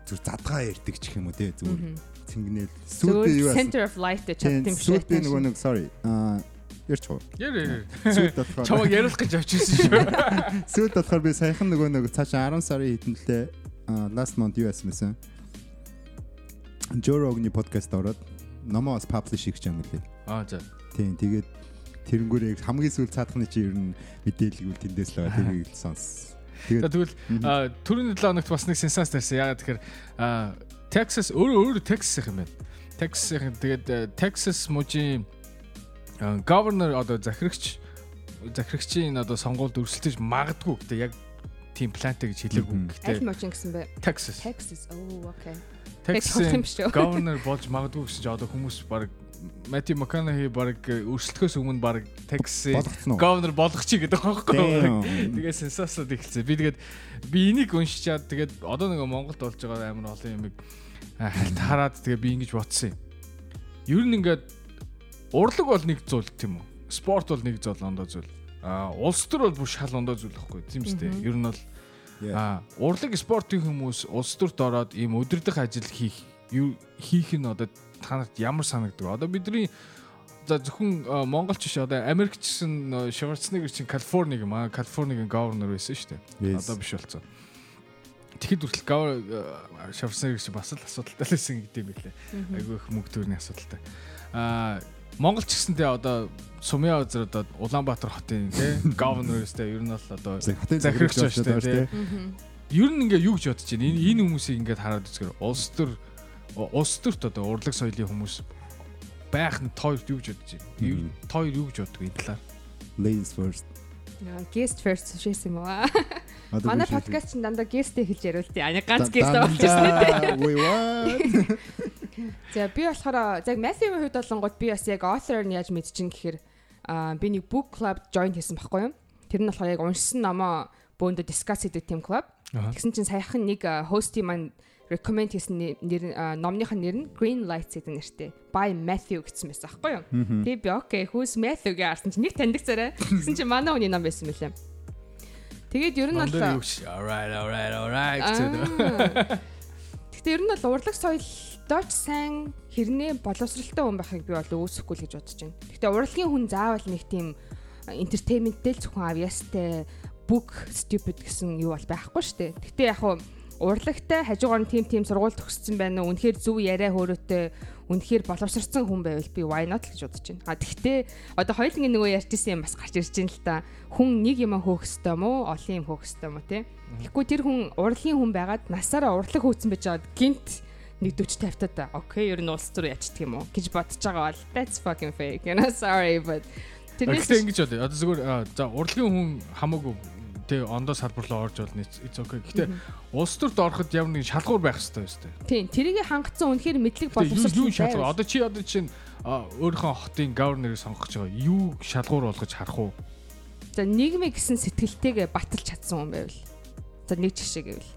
зүр задгаа ярьдаг ч юм уу тий зүгээр цэнгэнэл сүйдээ юу center of life гэж чадсан юм шиг сүйдээ нөгөө нэг sorry аа ярьч уу яр яр сүйд болохоор чамаг яриулах гэж авчихсан шүү. [LAUGHS] Сүйд болохоор би саяхан нөгөө нэг цаашаа 10 сарын хэдэнлээ last month ясмэсэн Joe Rogan-ы подкаст ороод номоо бас publish хийж байгаа юм лээ аа за. Тийм тэгээд тэрнгүүрээ хамгийн сүүл цаадахны чи ер нь мэдээлэл үл тэндээс л байгаа тэрийг л сонс. Тэгээд тэгвэл түрүүний 7 хоногт бас нэг сенсац тарьсан. Ягаад тэгэхээр Texas өөрөө өөрөө Texas юм байна. Texas тэгээд Texas мужийн governor одоо захирагч захирагчийн одоо сонгуульд өрсөлдөж магадгүй гэдэг яг тийм плантай гэж хэлээгүй. Гэхдээ аль мужийн гэсэн бэ? Texas. Texas. Oh, okay. Texas governor [LAUGHS] болж магадгүй гэсэн чинь одоо хүмүүс баг Matthew McConaughey баг өрсөлдөхөөс өмнө баг Texas governor болгох чи гэдэг байхгүй. Тэгээ сенсацууд эхэлсэн. Би тэгээд би энийг уншичаад тэгээд одоо нэг Монголд болж байгаа амар олон юмыг хальт хараад тэгээ би ингэж бодсон юм. Ер нь ингээд урлаг бол нэг зүйл тийм үү? Спорт бол нэг зүйл ондоо зүйл. Аа улс төр бол бүр шал ондоо зүйл байхгүй тийм үстэй. Ер нь бол аа урлаг спортын хүмүүс улс төрт ороод ийм өдөрдох ажил хийх хийх нь одоо танарт ямар санагдаг? Одоо бидний за зөвхөн монголч биш одоо Америкчсэн Шварценеггер чинь Калифорник юм аа Калифорникийн governor байсан шүү дээ. Одоо биш болцсон. Тэгэхэд хүртэл гавар шавсан гэж бас л асуудалтай байсан гэдэг юм билээ. Айгүй их мөнгө төрний асуудалтай. Аа Монгол ч гэсэнтэй одоо Сумья озер одоо Улаанбаатар хотын тий [LAUGHS] гавнер өстэй ер нь бол одоо захирагч байна шүү дээ тий. Ер нь ингээ юу гэж бодож байна? Энэ энэ хүмүүсийг ингээд хараад үзгээр улс төр улс төрт одоо урлаг соёлын хүмүүс байх нь тойрт юу гэж бодож байна? Тойр юу гэж боддог энэ талаар? Ladies first. Guest first шээс юм? Одоо [LAUGHS] Манай подкаст чинь дандаа guest-тэй хэлж яриул тээ. Ани ганц guest болж? Wait what? За би болохоор яг Matthew-ийн хувьд болонгууд би бас яг author нь яаж мэдчихин гэхээр аа би нэг book club join хийсэн байхгүй юу? Тэр нь болохоор яг уншсан номоо бөөндө discuss хийдэг team club. Аа. Тэгсэн чинь саяхан нэг host-ийн маань recommend хийсэн нэ- нэр аа, номныхын нэр нь Green Lights гэдэг нэртэй. By Matthew гэсэн байсан байхгүй юу? Тэгээ би окей, who's Matthew гэж харсан чинь нэг таньдаг царай. Тэгсэн чинь манай хүний ном байсан мөлий. Тэгээд ер нь бол alright alright alright гэдэг. Гэхдээ ер нь бол урлаг соёлдооч сайн хэрнээ боловсралтай хүн байхыг би бол үүсэхгүй л гэж бодож байна. Гэхдээ урлагийн хүн заавал нэг тийм entertainment-тэй л зөвхөн авьяастай book stupid гэсэн юу бол байхгүй шүү дээ. Гэхдээ яг хуу урлагтай хажуугаар нь тим тим сургууль төгссөн байна уу? Үнэхээр зөв яриа хөөрөөтэй үнэхээр боловсрцсан хүн байвал би why not гэж бодож байна. А тэгвэл одоо хоёулангийн нөгөө ярьжсэн юм бас гарч ирж байна л та. Хүн нэг юм хөөх ёстой мó, олон юм хөөх ёстой мó те. Тэгэхгүй тэр хүн урлагийн хүн байгаад насаараа урлаг хөөцөн байж байгаад гинт нэг 40 50 таа. Окей, ер нь улс төр ячдаг юм уу гэж бодож байгаа бол that's fucking fake. You know, sorry but тэрнээс ингэж бодъё. Одоо зүгээр за урлагийн хүн хамаагүй тэг ондоо салбарлаа орж болно. It's okay. Гэхдээ улс төрд ороход ямар нэг шалгуур байх хэрэгтэй өстэй. тийм тэрийг хангацсан үнэхээр мэдлэг боловсрол юу шалгуур? Одоо чи одоо чинь өөрийнхөө хотын governor-ыг сонгох гэж байгаа. Юу шалгуур болгож харах уу? За нийгмийн гэсэн сэтгэлтэйгээ баталж чадсан хүн байвал. За нэг жишээ гэвэл.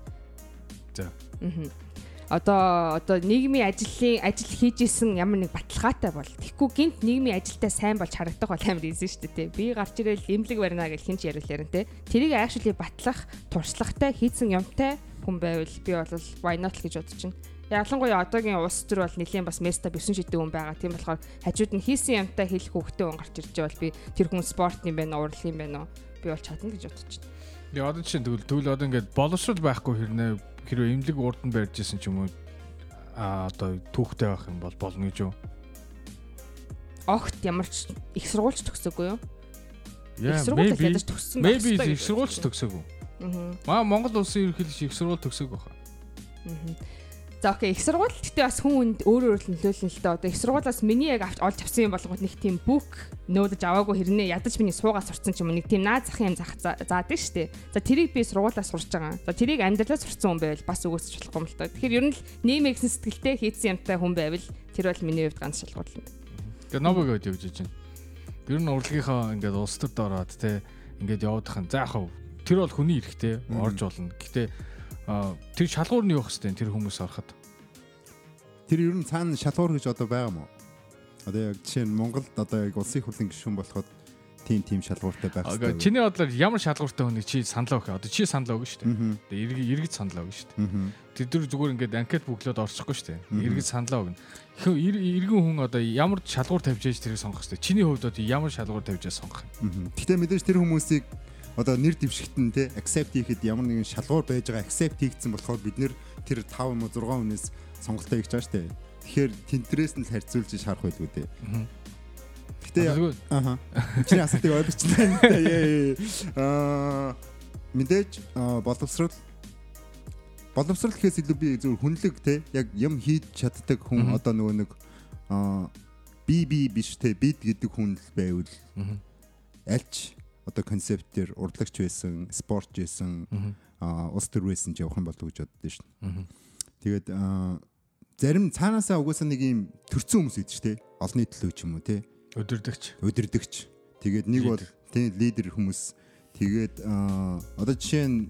За. Аа. Одоо одоо нийгмийн ажлын ажил хийж исэн ямар нэг баталгаатай бол тэгэхгүй гинт нийгмийн ажилдаа сайн болж харагдах бол амар ийсэн шүү дээ. Би гарч ирэл имлэг барина гэж хинч яриул ярин те. Тэрийг actually батлах, туршлагатай, хийсэн юмтай хүн байвал би бол why not гэж бодож байна. Ялангуяа одоогийн улс төр бол нэлийн бас места бивсэн шидэг хүн байгаа. Тийм болохоор хажууд нь хийсэн юмтай хэлэх хөвгтэй хүн гарч ирж байгаа бол би тэр хүн спортын байна уу, урлагийн байна уу? Би бол чадна гэж бодож байна. Тэгээ одоо чинь тэгвэл тэгвэл одоо ингээд боловсрол байхгүй хэрнээ хэрвээ имлэг урд нь барьж исэн ч юм уу а одоо түүхтэй байх юм бол болно гэж юу? Огт ямар ч их сургуульч төгсөөгүй юу? Их сургууль maybe ядаж төгссөн байх maybe их сургуульч төгсөөгүй. Маа Монгол улсын ерөнхийлөгч их сургууль төгсөөгүй хаа. Аа. За окей, их сургууль гэхдээ бас хүн өөр өөр нөлөөлнө л дээ. Одоо их сургуулиас миний яг авч олж авсан юм болгоод нэг тийм бүк нөөдөж аваагүй хэрнээ ядаж миний суугаа сурцсан ч юм уу нэг тийм наад зах юм зах заадаг штэ. За тэрийг би сургуулиас сурч байгаа. За тэрийг амьдралаа сурцсан хүн байвал бас өгөөсч болохгүй юм л та. Тэгэхээр ер нь л нэмээ гэсэн сэтгэлтэй хийсэн юмтай хүн байвал тэр бол миний хувьд ганц шалгуул юм. Тэгээ новыг өд явж байна. Ер нь урлагийнхаа ингээд улс төрд ороод те ингээд явуудах нь за яхав тэр бол хүний эрэхтэй орж болно. Гэхдээ тэр шалгуур нь юу хэвчтэй тэр хүмүүс ороход. Тэр ер нь цаана шалгуур гэж одоо байгаа мó? Одоо яг жишээ нь Монголд одоо яг улсын хурлын гишүүн болоход тийм тийм шалгууртай байх хэрэгтэй. Чиний бодлоор ямар шалгууртай хүнийг чи саналаа өгөх. Одоо чи саналаа өгнө шүү дээ. Тэгээ эрг эргэж саналаа өгнө шүү дээ. Тэд нар зүгээр ингээд анкет бүглөөд орчихгүй шүү дээ. Эргэж саналаа өгнө. Эргэн хүн одоо ямар шалгуур тавьж яаж тэрийг сонгох хэрэгтэй. Чиний хувьд одоо ямар шалгуур тавьж яаж сонгох юм? Гэхдээ мэдээж тэр хүмүүсийг одоо нэр дэвшигтэн те accept хийхэд ямар нэгэн шалгуур байж байгаа accept хийгдсэн болохоор бид нэр тэр 5 юм уу 6 хүнээс сонголтоо хийж байгаа штэ. Тэгэхээр тэнтрээс нь л харьцуулж шарах байлгүй дээ. Зүгээр ааха. Чиний асуултыг ойлгочихлаа. Аа [LAUGHS] мэдээж аа, боловсрол боловсрол гэхээс илүү би зөв хүнлэг те яг юм хийж чаддаг хүн одоо нөгөө нэг аа би би биш те бид гэдэг хүн л байвал альч одоо концептээр урлагч байсан, спортч байсан, Мгм. аа улс төр байсан ч явах юм болов уу гэж боддоо шин. Тэгээд зарим цаанаасаа угаасаа нэг юм төрцөн хүмүүс идэв ч те. Олны төлөө ч юм уу те. Өдөрдөгч. Өдөрдөгч. Тэгээд нэг бол тийм лидер хүмүүс. Тэгээд одоо жишээ нь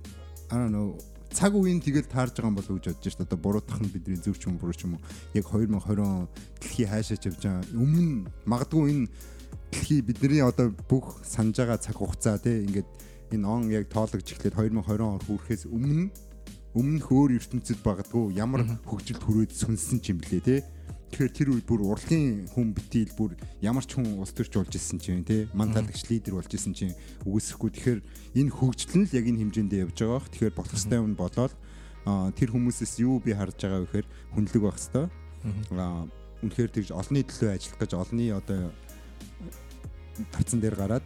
I don't know цаг үеийн тэгэл таарж байгаа юм болов уу гэж бодож шээ. Одоо буруутах нь бидний зөв ч юм уу буруу ч юм уу. Яг 2020 он дэлхий хаашаач явж байгаа. Өмнө магадгүй энэ дэлхий бидний одоо бүх санаж байгаа цаг хугацаа тий ингээд энэ он яг тоологж эхлээд 2020 он хүрэхээс өмнө өмнөх өөр ертөнцид багадгүй ямар хөгжилд хүрээд сүнсэн ч юм блэ тий Тэгэхээр тэр үед бүр урлагийн хүн битийл бүр ямар ч хүн улс төрч болж исэн чинь тий манталагч лидер болж исэн чинь үгүйсэхгүй. Тэгэхээр энэ хөгжил нь л яг энэ хэмжээндээ явж байгаа бох. Тэгэхээр болох ёстой юм болоод тэр хүмүүсээс юу би харж байгаа вэ гэхээр хүнлэг байх ёстой. Үнэхээр тэгж олонний төлөө ажиллах гэж олонний одоо тавцан дээр гараад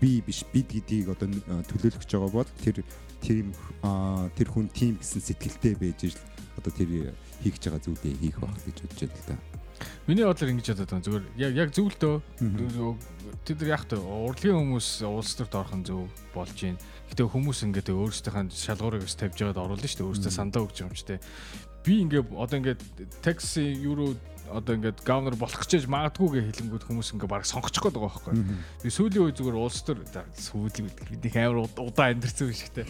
би биш бид гэдгийг одоо төлөөлөх байгаа бол тэр тийм тэр хүн тим гэсэн сэтгэлтэй байж ижил одоо тэр хийх гэж байгаа зүйлээ хийх байх гэж бодож байна л да. Миний бодлоор ингэж бодоод байна. Зүгээр яг яг зөв л дөө. Тэд нар яг та урлагийн хүмүүс улс төрт орох нь зөв болж байна. Гэтэ хүмүүс ингээд өөрсдийнхээ шалгуурыг ус тавьж байгаад оруулна шүү дээ. Өөрсдөө сандаа өгч юм ч тийм. Би ингээд одоо ингээд такси юуруу одоо ингээд гавнер болох гэж магадгүй гэж хэлэнгүүд хүмүүс ингээд баг сонгочих гээд байгаа байхгүй. Би сүүлийн үе зүгээр улс төр сүүлийн үед бид их амар удаа амьдэрсэн юм шигтэй.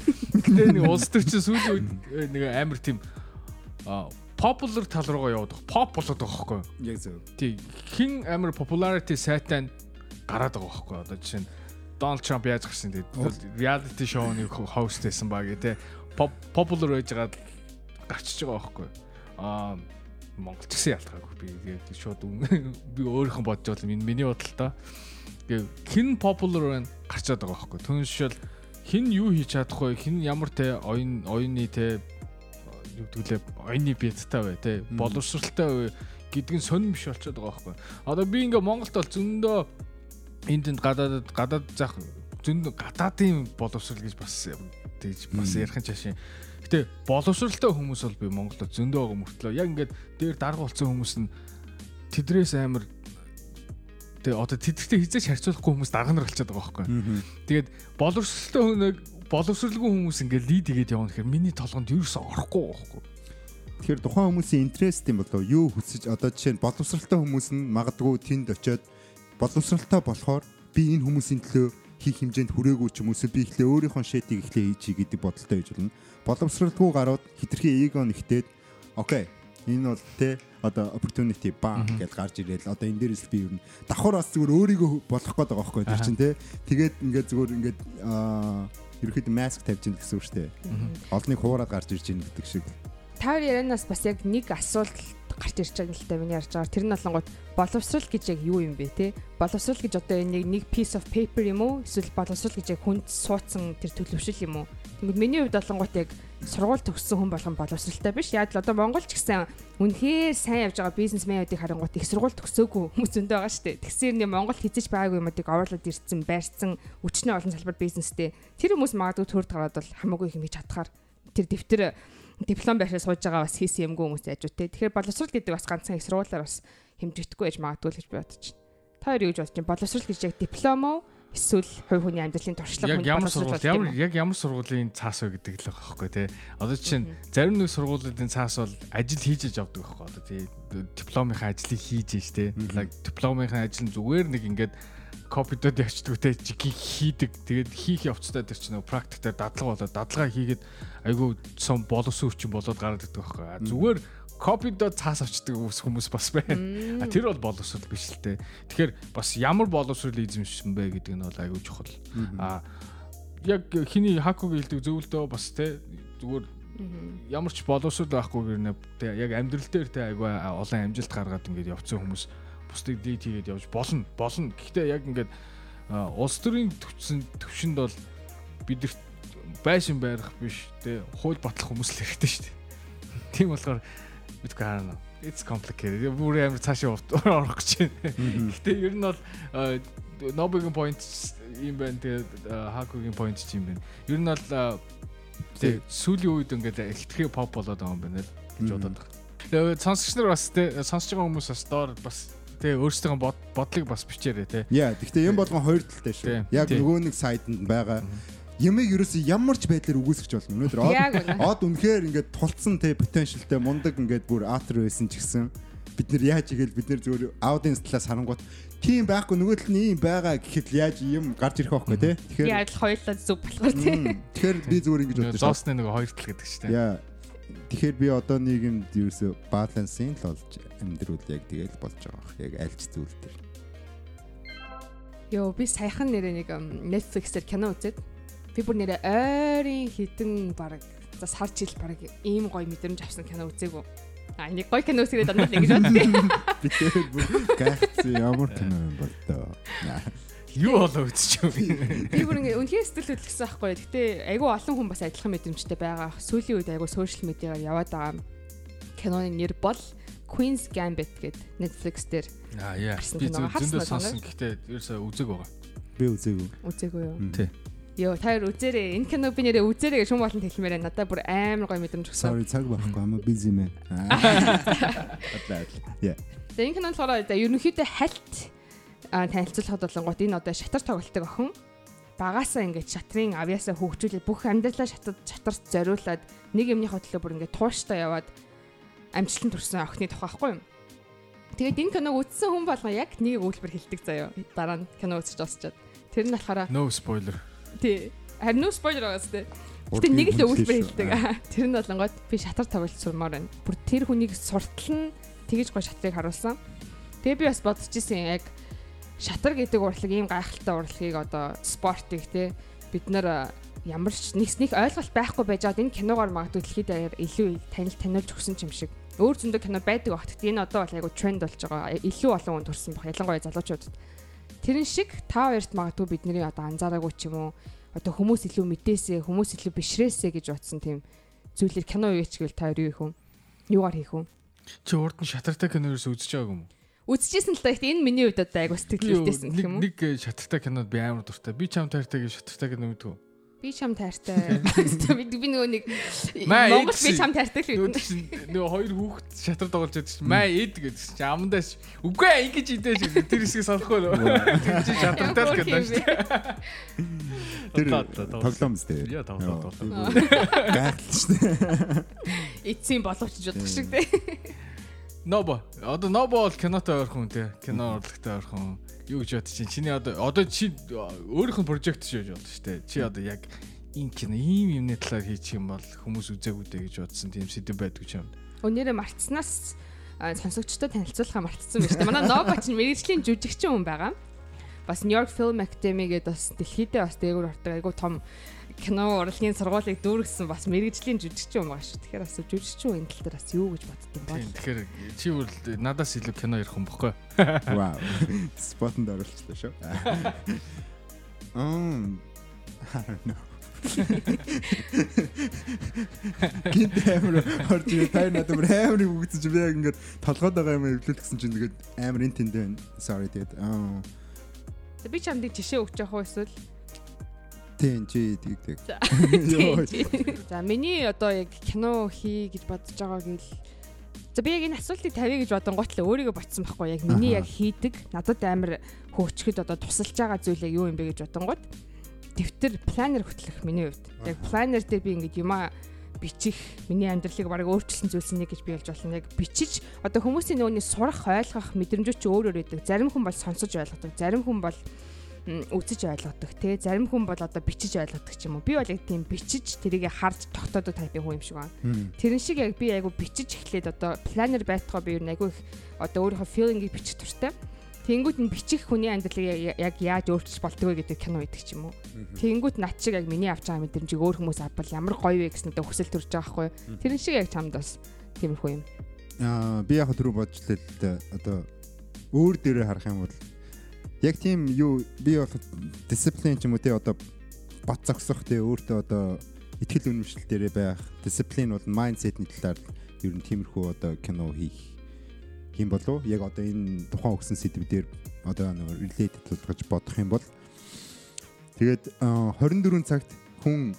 Гэтэ нэг улс төр чинь сүүлийн үед нэг амар тийм popular тал руугаа яваад pop болоод байгаа байхгүй. Яг зөв. Тий хин амар popularity сайтай гараад байгаа байхгүй. Одоо жишээ нь Donald Trump яаж гарсан тэгээд reality show-ны host байсан баг тий popular байж байгаа гарчиж байгаа байхгүй. Аа Монголч гэсэн ялгаагүй би тэгээд шууд [LAUGHS] би өөрийнхөө бодож бол миний бодлоо гээ хин popular байна гарчаад байгаа байхгүй. Түүншэл хин юу хийж чадахгүй хин ямар те оюун оюуны те юу гэдгэлээ оюуны бядтай бай те? Боловсралтай бай гэдг нь сонирм биш болчиход байгаа байхгүй. Одоо би ингээ Монголд бол зөндөө энд тэнд гадаад гадаад зах зөндөө гадаадын боловсрал гэж бас тэгж бас ярих чашаа. Гэтэ боловсралтай хүмүүс бол би Монголд зөндөө байгаа мөртлөө яг ингээд дээр дарга болсон хүмүүс нь тэдрээс амар тэгээ одоо тэдэртэй хизээч харьцуулахгүй хүмүүс дарга нар болчиход байгаа байхгүй. Тэгээд боловсралтай хүнийг боловсралгүй хүмүүс ингээд лид игээд явна гэхээр миний толгонд ерөөсөө орохгүй байхгүй. Тэгэхээр тухайн хүмүүсийн интерест юм болов юу хүсэж одоо жишээ нь боловсралтай хүмүүс нь магадгүй тэнд очиод боловсралтай болохоор би энэ хүмүүсийн төлөө хийх хэмжээнд хүрээгүй ч юм уу би ихлэ өөрийнхөө шэдийг ихлэ хийж гэдэг бодолтой байж болно. Боловсралгүй гарууд хитрхи эго нэгтээд окей энэ бол те одоо opportunity ба гэж гарч ирэл одоо энэ дээрээс би ер нь давхар бас зүгээр өөрийгөө болох гээд байгаа байхгүй чинь те тэгээд ингээд зүгээр ингээд аа ерөөхдөө маск тавьж ийн гэсэн үг шүү дээ. Олныг хуураад гарч ирж ийн гэдэг шиг. Таар ярианаас бас яг нэг асуулт гарч ирж байгаа л та миний ярьж байгаа. Тэр нь болонгууд боловсрал гэж яг юу юм бэ те? Боловсрал гэж одоо нэг нэг piece of paper юм уу? Эсвэл боловсрал гэж яг хүнд суудсан тэр төлөвшил юм уу? Тэгмэд миний хувьд болонгууд яг сургууль төгссөн хүн болгон боловсралтай биш. Яг л одоо Монгол ч гэсэн үнэхээр сайн явж байгаа бизнесмэнүүдийг харангуут их сургууль төгсөөгүй [LAUGHS] хүмүүс зөндөө байгаа шүү дээ. Тэгсээр нэг Монгол хизэж байгаагүй юмуудыг оруулаад ирсэн, байрцсан, өчнөө олон салбар бизнестэй. Тэр хүмүүс магадгүй төрд гараад бол хамаагүй юм хийж чадхаар тэр дэвтэр диплом байшаа сууж байгаа бас хийсэн юмгүй хүмүүс яж үтэй. Тэгэхээр боловсрал гэдэг бас ганцхан их сургуулиар бас хэмжигдэхгүй байж магадгүй л гэж би бодож байна. Та хоёр юу гэж бодож байна? Боловсрал гэж яг диплом уу? эсвэл хувь хүний амьдралын туршлага хүн ямар сургууль ямар яг ямар сургуулийн цаас вэ гэдэг л байгаа байхгүй тий. Одоо чинь зарим нэг сургуулиудын цаас бол ажил хийж иж авдаг байхгүй одоо тий дипломынхаа ажлыг хийж иж тий. Дипломынхаа ажил зүгээр нэг ингээд копидод те хийдэг. Тэгээд хийх явцдаа тэр чинь практиктаар дадлага болоод дадлага хийгээд айгүй сум боловсон хүчин болоод гараад идэх байхгүй. Зүгээр копидод цаас авчдаг хүмүүс бас байна. А тэр бол боловсрол биш л те. Тэгэхээр бас ямар боловсрол эзэмшсэн бэ гэдэг нь бол айгүй чухал. А яг хиний хакуг хэлдэг зөвлөдөө бас те зүгээр ямар ч боловсрол байхгүй гэрнэ те яг амьдрал дээр те айгүй олон амжилт гаргаад ингээд явцсан хүмүүс бусдыг дийт хийгээд явж болно болно. Гэхдээ яг ингээд улс төрийн төвчсөн төвшөнд бол бидэрт байшин байрах биш те хууль батлах хүмүүс л хэрэгтэй шүү дээ. Тийм болохоор бидгүй харна. It's complicated. Бүр амар цаашаа орох гэж байна. Гэхдээ ер нь бол Nobel-ийн point юм байна. Тэгээд Haku-гийн point ч юм байна. Ер нь бол тэг сүүлийн үед ингээд ихтгэхээ pop болоод байгаа юм байна л гэж бодоод байна. Тэгээд сонсогч нар бас тэг сонсож байгаа хүмүүс бас доор бас Тэ өөрсдөө бодлыг бас бичээрэй те. Яа, гэхдээ юм болгон хоёр талтай шүү. Яг нөгөө нэг сайданд байгаа ямыг ерөөсөө ямар ч байдлаар үгүйсгэж болно. Өнөөдөр од үнэхээр ингээд тулцсан те потенциалтай мундаг ингээд бүр атер байсан ч гэсэн бид нэр яаж игээл бид нэр зөвөр аудиенс талаас харангуут тийм байхгүй нөгөө тал нь ийм байгаа гэхэд яаж юм гарч ирэх байхгүй те. Тэгэхээр яаж хоёулаа зүг болохоор те. Тэгэхээр би зөвөр ингэж бодож байна. Зоосны нөгөө хоёр тал гэдэг чинь те. Яа. Тэгэхээр би одоо нийгэмд ерөөсөө балансын л болж амьдрал яг тэгэл болж байгаа. Яг альч зүйл дээр. Йоо би саяхан нэрээ нэг Netflix-ээр кино үзээд би бүр нэрээ ойрын хідэн баг за сар жил баг ийм гоё мэдрэмж авсан кино үзээгүй. А нэг гоё кино үзээд дандаа ингэж бодсон. Би тэр бүр гайхсан ямар кино юм бол тоо. Юу болоо үзчих юм. Би бүр ингээ үнхээр сэтгэл хөдлөсөн байхгүй. Гэтэ айгүй олон хүн бас адилхан мэдрэмжтэй байгаа. Сүүлийн үед айгүй сошиал медиагаар яваад байгаа киноны нэр бол Queen's Gambit гэдэг Netflix дээр. Аа яа. Би зөндөө сонсон. Гэхдээ ерөөсөө үзег байгаа. Би үзээгүй. Үзээгүй юу? Тий. Йоо, та хоёр үзээрэй. Энэ кино би нэрээ үзээрэй гэж хүмүүс болон хэлмээр байна. Надад бүр амар гоё мэдрэмж өгсөн. Sorry цаг байхгүй. I'm a busy man. Yeah. Тэгээ энэ кинонд болохоор ерөнхийдөө хальт танилцуулахад болонгууд энэ одоо шатар тоглолтог охин багасаа ингээд шатрын авьяасаа хөгжүүлээд бүх амьдралаа шатар шатарт зориулаад нэг юмныхоо төлөө бүр ингээд тууштай яваад амжилтанд хүрсэн охины тухай байхгүй юу? Тэгээд энэ киног үзсэн хүн болгоо яг нэг үйлбэр хэлдэг заяа. Дараа нь кино үзэж дуусчаад. Тэр нь болохоор No spoiler. тий харин no spoiler байгаас тий. Гэтэ нэг л үйлбэр хэлдэг. [LAUGHS] Тэр нь болонгод би шатар тоглолт сурмаар байна. Бүр тэр хүнийг суртал нь тэгэж гоо шатрыг харуулсан. Тэгээ би бас бодож исэн яг шатар гэдэг урлаг ийм гайхалтай урлагийг одоо спортыг те бид нар ямар ч нэг нэг ойлголт байхгүй байж байгаад энэ киногоор магадгүй дэлхийд даяар илүү танил таниулж өгсөн юм шиг. Өөр зөндөө кино байдаг багт энэ одоо бол айгу тренд болж байгаа. Илүү олон хүн төрсэн баг. Ялангуяа залуучуудад. Тэрэн шиг та хоёрт магадгүй бидний одоо анзаараагүй ч юм уу одоо хүмүүс илүү мэдээсээ хүмүүс илүү бишрээсээ гэж утсан тийм зүйлэр кино үеч гэвэл та хоёр юу их вэ? Юугаар хийх вэ? Чи урд нь шатартай киноос үзэж байгааг юм уу? Үзчихсэн л да ихтэй энэ миний хувьд одоо айгу сэтгэлдээсэн гэх юм уу? Нэг нэг шатартай кинод би амар дуртай. Би чам таартай гэж шатартай кино мэдв. Би чам таартай. Би нөгөө нэг Монгол би чам таартай л үү? нөгөө хоёр хүүхэд шатар тоглож байдаг чинь маа эд гэдэг чинь амандаш үгүй ээ ингэж идэж тэр хэсгийг санахгүй л. Тэр чинь шатартай л кино шүү дээ. Тэр тоглоом зү. Яа тоглоо тоглоо. Гайхалтай шүү дээ. Эцсийн боловч гэж бодох шиг тий. Нобо. Одоо нобо бол кинотой ойрхон те. Кино урлагтай ойрхон. Юу гэж бодож чинь чиний одоо одоо чи өөрийнх нь прожект хийж бодож штэ. Чи одоо яг энэ кино ийм юмны талаар хийчих юм бол хүмүүс үзээгүй дээ гэж бодсон тийм сэдв байдгүй ч юм. Өнөөдөр мартснаас а, сонсогчдод танилцуулахаа мартсан байна шүү дээ. Манай Нобо ч мэрэгжлийн жүжигчин хүн байгаа. Бас New York Film Academy гэдэг бас дэлхийдээ бас дээгүүр ордог айгу том кино урлагийн сургуулийг дүүргэсэн бас мэрэгжлийн жүжигчин хүн байгаа шүү. Тэгэхээр бас жүжигчин хүн энэ тал дээр бас юу гэж бол. Тийм тэгэхээр чи бүр надаас илүү кино ярих юм бохгүй. Вау. Спотонд оруулчихлаа шүү. Um I don't know. Гинт амар орж ирээ тай надад амар амар үгдэж би яг ингээд толгойд байгаа юм эвлүүл гэсэн чинь тэгээд амар эн тэнд байна. Sorry тэгээд. Аа. Би ч амдыг жишээ өгч явах уу эсвэл Тэн чи тийг тийг. За. Миний одоо яг кино хий гэж бодож байгаа гэл За би яг энэ асуултыг тавья гэж бодон готлоо өөрийгөө ботсон байхгүй. Яг миний яг хийдэг надад амар хөөчгöd одоо тусалж байгаа зүйл яг юу юм бэ гэж бодонгууд дэвтэр планер хөтлөх миний хувьд. Яг планер дээр би ингээд юмаа бичих миний амьдралыг баг өөрчилсөн зүйлс нэг гэж би болж болно яг бичиж одоо хүмүүсийн нөгөөний сурах ойлгох мэдрэмжүүд чи өөр өөр байдаг. Зарим хүн бол сонсож ойлгодог. Зарим хүн бол үзэж ойлгодог те зарим хүн бол одоо бичиж ойлгодог ч юм уу би бол яг тийм бичиж тэрийг харж тогтоодог тайпын хүн юм шиг байна. Тэрэн шиг яг би айгу бичиж эхлээд одоо планер байтгаа би юу нэг айгу их одоо өөрийнхөө филингийг бичих туртай. Тэнгүүд нь бичих хүний амьдралыг яг яаж өөрчилж болдгоо гэдэг кино байдаг ч юм уу. Тэнгүүд над шиг яг миний авч байгаа мэдрэмжийг өөр хүмүүс авбал ямар гоё вэ гэсэн одоо хүсэл төрж байгаа юу. Тэрэн шиг яг чамд бас тиймэрхүү юм. Аа би яг түрүү бодчихлээ л дээ. Одоо өөр дээрээ харах юм бол яг тийм юу би бол дисциплин ч юм уу те одоо бат зогсох те өөртөө одоо ихтгэл үнэмшил дээрээ байх дисциплин бол майндсетний талаар ер нь тиймэрхүү одоо кино хийх юм болов яг одоо энэ тухайн өгсөн сэдвээр одоо нэг related болгож бодох юм бол тэгээд аа, 24 цагт хүн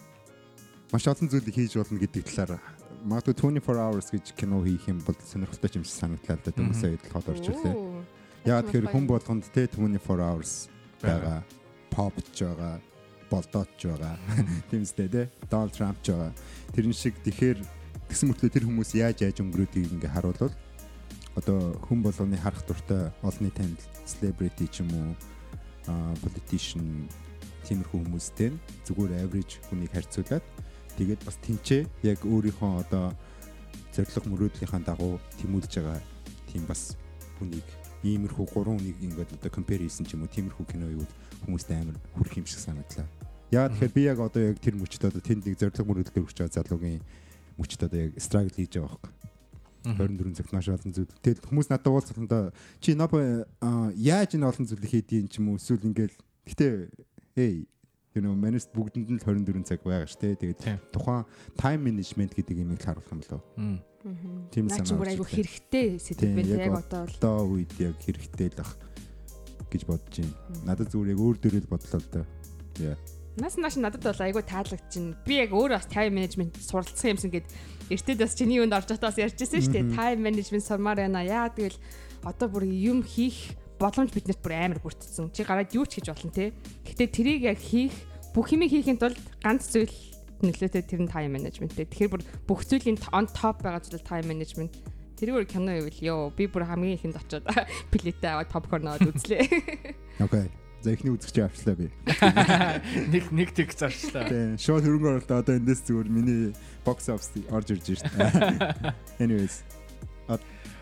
маш олон зүйлийг хийж болно гэдэг талаар магадгүй 24 hours гэж кино хийх юм бол сонирхолтой юм шиг санагдлаа да хүмүүсээ толгойд орчихлээ. Оо. Яа тэгэхээр хүн болгонд те 24 hours байгаа. Попч байгаа, болдооч байгаа. [LAUGHS] Тэмстэй те. Donald Trump ч байгаа. Тэрэн шиг тэгэхээр тэгсэн мөртлөө тэр хүмүүс яаж яаж өнгөрөөдгийг ингээ харуулвал одоо хүн болгоны харах дуртай олонний танил celebrity ч юм уу а politician тиймэрхүү хүмүүстэй зүгээр average хүнийг харьцуулаад тэгээд бас тэнцээ яг өөрийнхөө одоо зориг мөрөөдлийнхаа дагуу тэмүүлж байгаа тийм бас хүнийг иймэрхүү гурван хүнийг ингээд одоо compare хийсэн ч юм уу тиймэрхүү кино юу хүмүүст амар хүрх юм шиг санагдлаа. Яа тэгэхээр би яг одоо яг тэр мөчд одоо тэнд нэг зориг мөрөөдөл өргөж байгаа залуугийн мөчд одоо яг struggle хийж байгаа байхгүй. 24 цагт маш олон зүйл. Тэгэл хүмүүс надад уулзалтанда чи ноб яаж энэ олон зүйлийг хийдийн ч юм уу эсвэл ингээл гэтээ эй you know манайс бүгдэнд нь л 24 цаг байгаа ш тэ Тийм. тэгээд тухайн time management гэдэг юмыг л харуулах юм болов. Тийм Наа чи бүр санаа айгу хэрэгтэй сэдв байна яг одоо бол Одоо үед яг хэрэгтэй л ах. гэж бодож байна. Надад зүгээр яг өөр дөрөв бодлоо л да. Яа. Нас нааш надад бол айгүй таалагдчихна. Би яг өөрөө бас time management суралцсан юмсан гэд эртээд бас чиний юунд орж байгааз ярьжсэн шүү дээ. Time management сурмаар байна. Яа тэгэл одоо бүр юм хийх боломж биднэрт бүр амар бүрдсэн. Чи гараад юу ч хийж болно те. Гэтэ тэрийг яг хийх бүх юмыг хийхин тулд ганц зүйл нөлөөтэй тэр нь management те. Тэгэхээр бүр бүх зүйлийн on top байгаа зүйл time management. Тэргээр кино ивэл ёо би бүр хамгийн ихэнд очиод [LAUGHS] плетээ аваад попкорн аваад үзлээ. [LAUGHS] Окей. За ихний үзэгч авчлаа би. [LAUGHS] Нэг нэг тэг зарчлаа. Тийм. Шууд хөрөнгө оруулалт одоо эндээс зүгээр миний box office орж ирж байна. Anyways.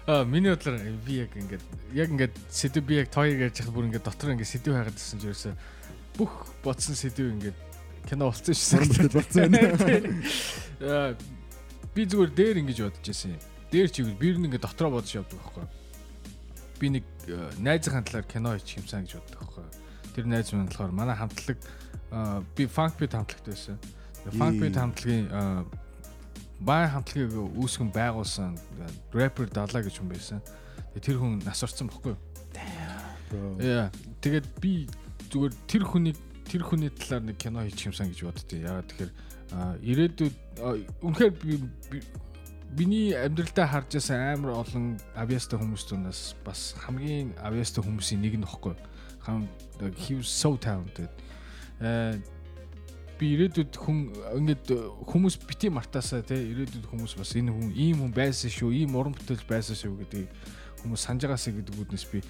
Аа миний бодлоор би яг ингээд яг ингээд сэдв би яг тоёг ярьж хахад бүр ингээд дотор ингээд сэдв хайгаад байсан ч ерөөсө бүх бодсон сэдв ингээд кино шүү. Сурмалт болсон байна. [LAUGHS] Би зүгээр дээр ингэж бодож байсан юм. Дээр чигээр би нэг ингээд дотроо бодож явдаг байхгүй. Би нэг э, найзынхаа талаар кино хийчих юмсан гэж боддог байхгүй. Тэр найз минь болохоор манай хамтлаг би Funk Beat хамтлагт байсан. Beat Ээ. хамтлагийн бай хамтлагийг үүсгэн байгуулсан рэпер далаа гэж хүн байсан. Тэр хүн нас орсон бохгүй юу? Яа. Тэгээд би зүгээр тэр хүний тэр хүний талаар нэг кино хийчих юмсан гэж боддتي. Яагаад тэгэхээр ирээдүйд үнэхээр би миний амьдралдаа харж байсан амар олон авьяастай хүмүүс дундаас бас хамгийн авьяастай хүмүүсийн нэг нь бохгүй. Хам he was so talented. Э би ирээдүйд хүн ингээд хүмүүс бити мартаасаа те ирээдүйд хүмүүс бас энэ хүн ийм хүн байсан шүү, ийм уран бүтээл байсан шүү гэдэг хүмүүс санаж байгаасаа гэдэг үднэс би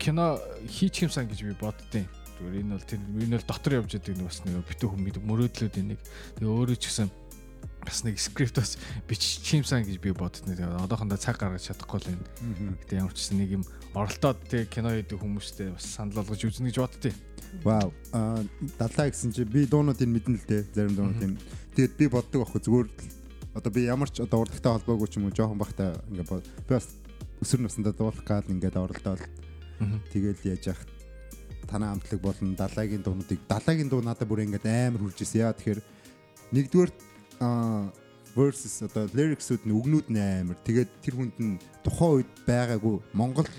кино хийчих юмсан гэж би боддیں۔ Зүгээр энэ бол тэр энэ бол дотор явж байгаа нэг бас нэг битүү хүмүүс мөрөөдлүүд энийг. Тэгээ өөрөө ч гэсэн бас нэг скрипт бас бичих юмсан гэж би боддیں۔ Тэгээ одоохондоо цаг гаргаж чадахгүй л энэ. Гэтэ ямар ч гэсэн нэг юм оролдоод тэгээ кино хийдэг хүмүүстэй бас санал болгож үзнэ гэж боддیں۔ Вау. Аа дадлаа гэсэн чи би дуунуудыг мэднэ л дээ. Зарим дуунуудыг. Тэгээд би боддог байхгүй зүгээр одоо би ямар ч одоо урлагтай холбоогүй ч юм уу жоохон бахтай ингээ би бас өсөр насндаа дуулах гал ингээд оролдоод тэгэл яаж яах танаа амтлаг болон далайгийн дуунуудыг далайгийн дуу надад бүр ингээд амар хүрж ирсэн. Яа тэгэхээр нэгдүгээр аа versus одоо lyrics-үүд нь үгнүүд нь амар. Тэгээд тэр хүнд нь тухайн үед байгаагүй Монгол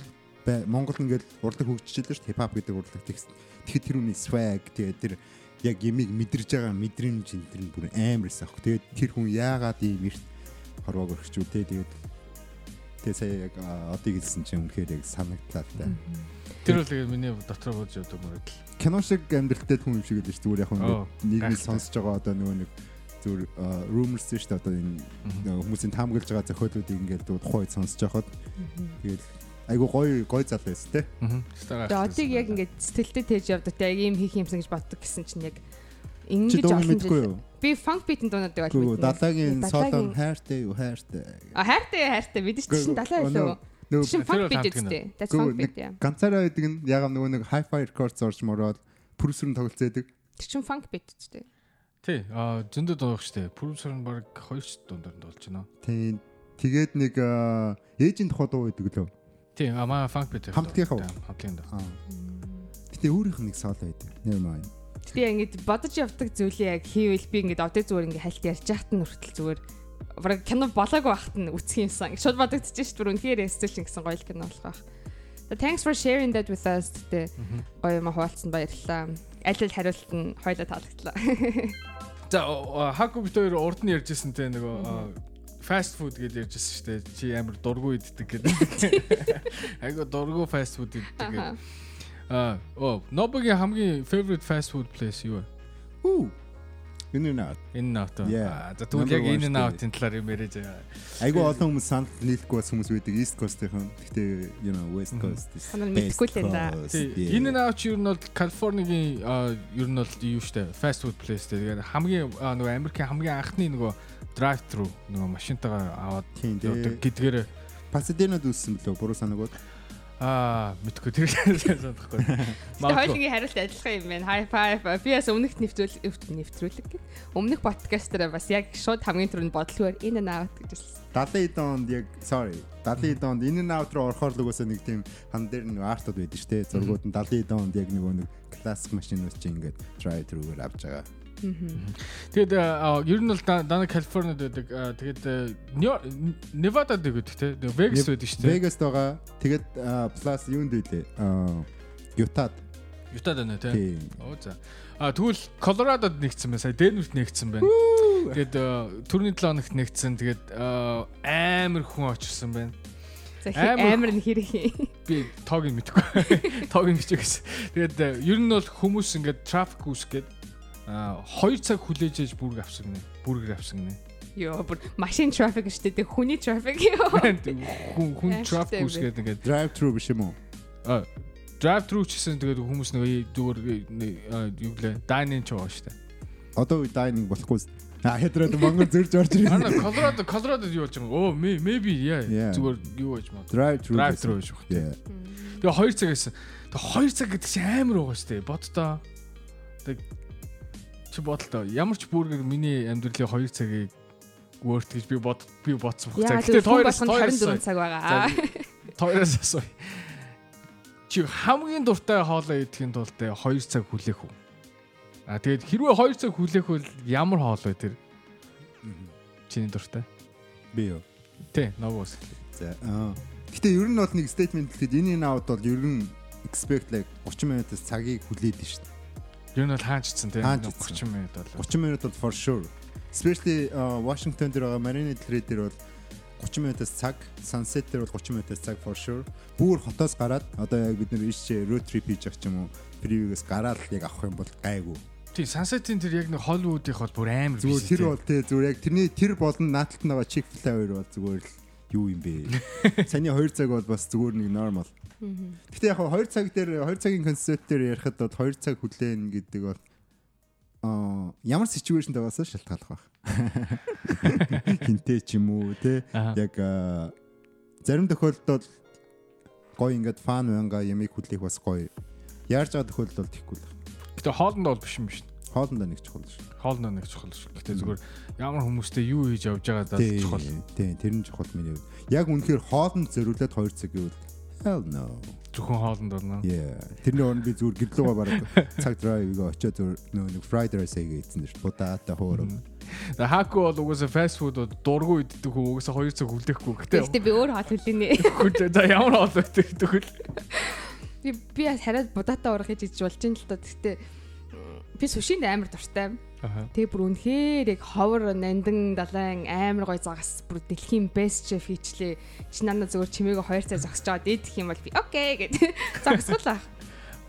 Монгол ингээд урлаг хөгжчихлээ шүү дээ. Хипхоп гэдэг урлаг текст. Тэгэхээр тэр хүний swag тэгээд тэр яг ямиг мэдэрж байгаа мэдрэмж энэ тэр нь бүр амар эсэх. Тэгээд тэр хүн яагаад ийм эрт хорвоог өргөчүү те тэгээд тэгээд сая яг одыг хэлсэн чинь үнэхээр яг санагдлаа та. Тэр бол тэгээд миний дотор бодож явдаг мөрөдөл. Кино шиг амьдралтай хүн юм шиг л шүү зүгээр яг гайхалтай. сонсож байгаа одоо нөгөө нэг зүгээр rumors шүү дээ одоо энэ хүмүүсийн таамаглаж байгаа зохиолуудыг ингээд тухайн үед сонсож байхад тэгээд айгу гоё гоё зал байсан те. Аа. Тэгээ одыг яг ингээд сэтгэлдээ тээж явдаг. Тэг яг ийм хийх юмсан гэж боддог гэсэн чинь яг ингэж олон жил. Би funk beat-ийн дуунуудыг бол Гүү мэднэ. Далайгийн- солон хайртай юу хайртай. А хайртай хайртай бид чинь гүү, илүү. Нөгөө funk beat үстэй. That's funk нэг beat яа. ганцаараа байдаг нь ягаад нөгөө нэг hi-fi records орж мороод продюсер нь тоглолцоодаг. Тэр чинь funk beat үстэй. Тий, а зөндөө дуух штэ. Producer нь баг 2 ч дундаар нь болж байна. Тийм. Тэгээд нэг ээжийн тухай дуу байдаг лөө. Тий, а маа funk beat. Хамтгийнхаа? Хамтгийн. Аа. Гэтэ өөрийнх нь нэг соло байдаг. Never mind. Тэгээ ингээд бодож явдаг зүйлийг яг хийвэл би ингээд одыг зүгээр ингээд хальт ярьж яхад нь хүртэл зүгээр бараг кино болоогүй байхад нь үсэх юмсан. Шууд бодогдчихэж шүү дээ. Үнэхээр эсэлшин гэсэн гоё кино болох байх. Thanks for sharing that with us today. Гоё юм хуваалцсан баярлалаа. Аль аль хариулт нь хоёлоо таалагдлаа. За бит хоёр урд нь ярьжсэн те нөгөө фаст фуд гэж ярьжсэн штэ. Чи амар дургу иддэг гэдэг. [LAUGHS] Айгу дургу фаст фуд иддэг гэдэг. Аа, оо, Нобогийн хамгийн favorite fast food place юу вэ? Үу. Энэ наа. Энэ наут. Yeah. За тэгвэл яг энэ штэ. наутын талаар юм яриаж байгаа. Айгу олон хүмүүс санал нийлэхгүй бас хүмүүс байдаг East Coast-ийн. Гэтэ you know West Coast. best мэдхгүй л энэ да. энэ наут чи ер нь бол Калифорнигийн аа, ер нь бол юу штэ? Fast food place. Тэгээд хамгийн аа, нөгөө Америкийн хамгийн анхны нөгөө drive thru нөгөө машинтайгаар аваад явдаг гэдгээр Pasadena-д үссэн билүү? Буруу санаагүй. Аа мэдгүй тэр санахгүй. Хоёулынгийн хариулт адилхан юм байна. High five. Би бас өмнөх нэвтрүүл нэвтрүүлэг гэд. Өмнөх подкастера бас яг шууд хамгийн түрүүнд in and out гэж хэлсэн. 70 донд яг sorry 70 донд энэ and out руу орохоор л угаасаа нэг тийм хан дээр нэг артууд байдаг шүү дээ. Зургууд нь 70 донд яг нөгөө нэг классик машинууд чинь ингээд drive thru-гаар авч байгаа. Тэгээд ер нь бол да- дана Калифорнид байдаг. Тэгээд Невадад байдаг те. Вегас байдаг шүү дээ. Vegas байгаа. Тэгээд плюс юунд? Аа Utah. Ютад байна те. Оо за. А тэгвэл Колорадод нэгдсэн байна. Сая Денверт нэгдсэн байна. Тэгээд а, түрүүний 7 хоногт нэгдсэн. Тэгээд амар хүн очирсан байна. Амар- нь хэрэг юм. Би тоог нь мэдэхгүй. [LAUGHS] Тоог нь бичээс. Тэгээд а, ер нь бол хүмүүс ингээд трафик үүсгээд а 2 цаг хүлээж ээж бүрг авсан гинэ. Бүргэр авсан гинэ. Йоо бүр машин трафик шүү дээ. Хүний трафик ёо. [LAUGHS] Хүн хүн трафик бэ. үүсгээд ингээд Drive through биш юм уу? drive through гэсэн тэгээд хүмүүс нэг зүгээр юу гэлээ дайнинг ч байгаа шүү дээ. Одоо үе dining болохгүй. А хэдрээд Монгол зөрж орж ирсэн. Ана Колорадо Колорадод юу болж байгаа юм? Оо maybe яа. Yeah. Зүгээр юу байж маа. Drive through. Drive through байна. Yeah. Тэгээ 2 цаг гэсэн. Тэгээ 2 цаг гэдэг чинь амар байгаа шүү дээ. Боддоо. Тэг чи бодлоо. Ямар ч бүргэр миний амьдралын 2 цагийг worth гэж би бод би бодсон баг. Яа Гэтэ тооёроос болгонд тооёроос 24 цаг байгаа. тооёроос асуу. Чи хамгийн дуртай хоолоо идэхин тулд 2 цаг хүлээх үү? А тэгээд хэрвээ 2 цаг хүлээх бол ямар хоолой тэр? Чиний дуртай. Би юу. Тэ, новоос. За. Гэтэ ер нь бол нэг statement хэлэхэд энэ энэ out бол ер нь expect like 30 минутаас цагийг хүлээдэж шүү дээ. Ер нь бол хаанчдсан тийм Хаанчдсан. 30 минут бол. 30 минут бол for sure. Especially Washington дээр байгаа Marine Trail дээр бол 30 минутаас цаг, Sunset дээр бол 30 минутаас цаг for sure. Бүр хотоос гараад одоо яг бид нэр ийшээ road trip хийж явах ч юм уу, preview-гээс гараад яг авах юм бол гайгүй. Тий, Sunset-ийн тэр яг нэг Hollywood-ийн бол бүр амар Зүгээр биш тэр бол тий зүгээр яг тэрний тэр болон нааталт байгаа Chick-fil-A хоёр бол зүгээр л юу юм бэ? [LAUGHS] Саний 2 цаг бол бас зүгээр нэг normal. Гэтэ яг 2 цаг дээр 2 цагийн концерт дээр ярихад бол 2 цаг хүлээн гэдэг бол аа ямар ситүэйшн таваас шалтгаалах байх. [LAUGHS] Хинтээ ч юм уу те яг зарим тохиолдолд гоё ингээд фан байнга ямиг хүлээх бас гоё. Яарж байгаа тохиолдолд бол тэггүй л. байна. Гэтэ хоолндоо бол биш юм биш. Хоолндоо нэг чухал шүү. Хоолндоо нэг чухал шүү. Гэтэ зүгээр ямар хүмүүстэй юу хийж явж байгаа даа чухал. тий, тэр нь чухал миний. Яг үнэхээр хоолнд зориулаад 2 цаг гэвэл hell no. Зөвхөн хоолнд орно. Yeah. Тэрний орнд би зүгээр гэрлүүгээ бараг цаг drive-ийг очиод зүгээр нэг fried rice хийгээдсэн шүү. Будаатай хоороо. За хааку бол угаасаа фаст фуд дургу иддэг хүү угаасаа 2 цаг хүлээхгүй. Гэтэ Гэхдээ би өөр хоол хүлээнэ. хүлээ за ямар хоол байдаг тэгвэл Би би хараад будаатай урах хийж иж болж юм л та. Гэхдээ би сушинд амар дуртай. Тэгээ бүр үнэхээр яг ховор нандан далайн амар гой загас бүр дэлхийн best chef хийчлээ. Чи нана зөвөр чимээгээ 2 цаг зогсож байгаа дээдх юм бол би окей гэд [LAUGHS] зогсгол ах.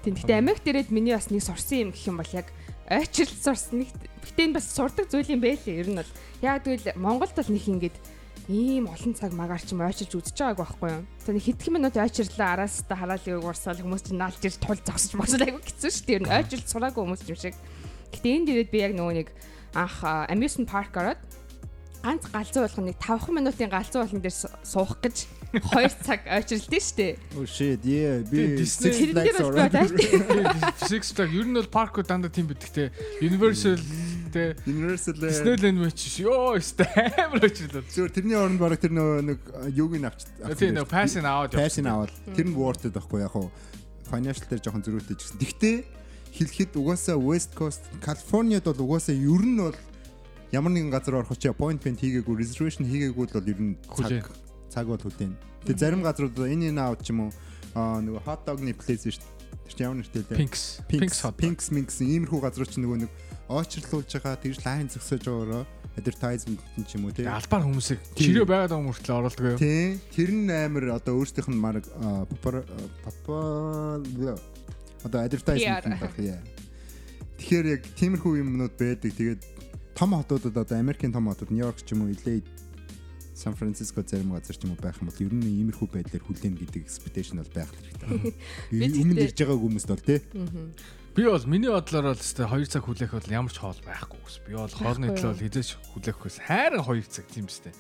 Тийм. Гэтэ Америк дээрээд миний бас нэг сурсан юм гэх юм бол яг ойчрал сурсан нэг гэтээ энэ бас сурдаг зүйл юм байлээ. Ер нь бол яг тэгвэл Монголд бол нэг ингэдэг ийм олон цаг магаар ч юм ойчилж үзэж байгааг байхгүй юу. За нэг хэдхэн минут ойчирлаа араас та хараал юу уурсаал хүмүүс чинь наалж ир тул зогсож мосол айгу хэцүү шүү дээ. Ер нь ойчилж сураагүй хүмүүс юм шиг. Гэтэ энэ дээрээ би яг нөгөө нэг анх amusement park ороод ганц галзуу болгох нэг 5 минутын галзуу болгон дээр су- суух гэж 2 [LAUGHS] цаг ойчирлээ шүү дээ. Oh shit, yeah. Би Six Flags ороод Six Flags ер нь бол паркууд дандаа тийм байдаг те. Universal те. Universal э, Disneyland мэч ёо өстэй [LAUGHS] амар очирлаа. Зүгээр тэрний оронд бараг тэр нөгөө нэг юуг нь авч Тийм нэг passing out. пассын аваад тэр нь worth it байхгүй яг хуу financial дээр жоохон зөрүүтэй ч гэсэн. Гэхдээ хэлэхэд угаасаа West Coast Californiад бол угаасаа ер нь бол ямар нэгэн газар орох чи appointment хийгээгүй reservation хийгээгүй бол ер нь цаг цаг бол хүлээн. Тэгээ зарим газрууд энэ энэ out ч юм уу нөгөө hot dog-ны place шүү дээ. Тэр чинь ямар нэртэй лээ? Pinks. Pinks hot. Pinks Minks иймэрхүү газрууд чинь нөгөө нэг очрлуулж байгаа тэгж лайн зөксөж байгаараа advertisement ч юм уу тий. Албаар хүмүүсийг чирээ байгаад байгаа мөртлөө оруулдаг юу? Тий. Тэр нь амар одоо өөрсдийнх нь папар папа одоо advertisement байх яа. Тэгэхээр яг тиймэрхүү юмнууд байдаг. Тэгээд том хотуудад одоо Америкийн том хотууд Нью-Йорк ч юм уу LA Сан Франциско зарим газар ч юм уу байх юм бол ер нь иймэрхүү байдлаар хүлээн гэдэг expectation бол байх хэрэгтэй. [LAUGHS] Би Өмнө ирж байгаа хүмүүст бол тий. Би бол миний бодлоор бол өстэй 2 цаг хүлээх бол ямар ч хоол байхгүй ус. Би бол хоолны төлөө хизээч хүлээхгүйс. Хайран 2 цаг тийм үстэй.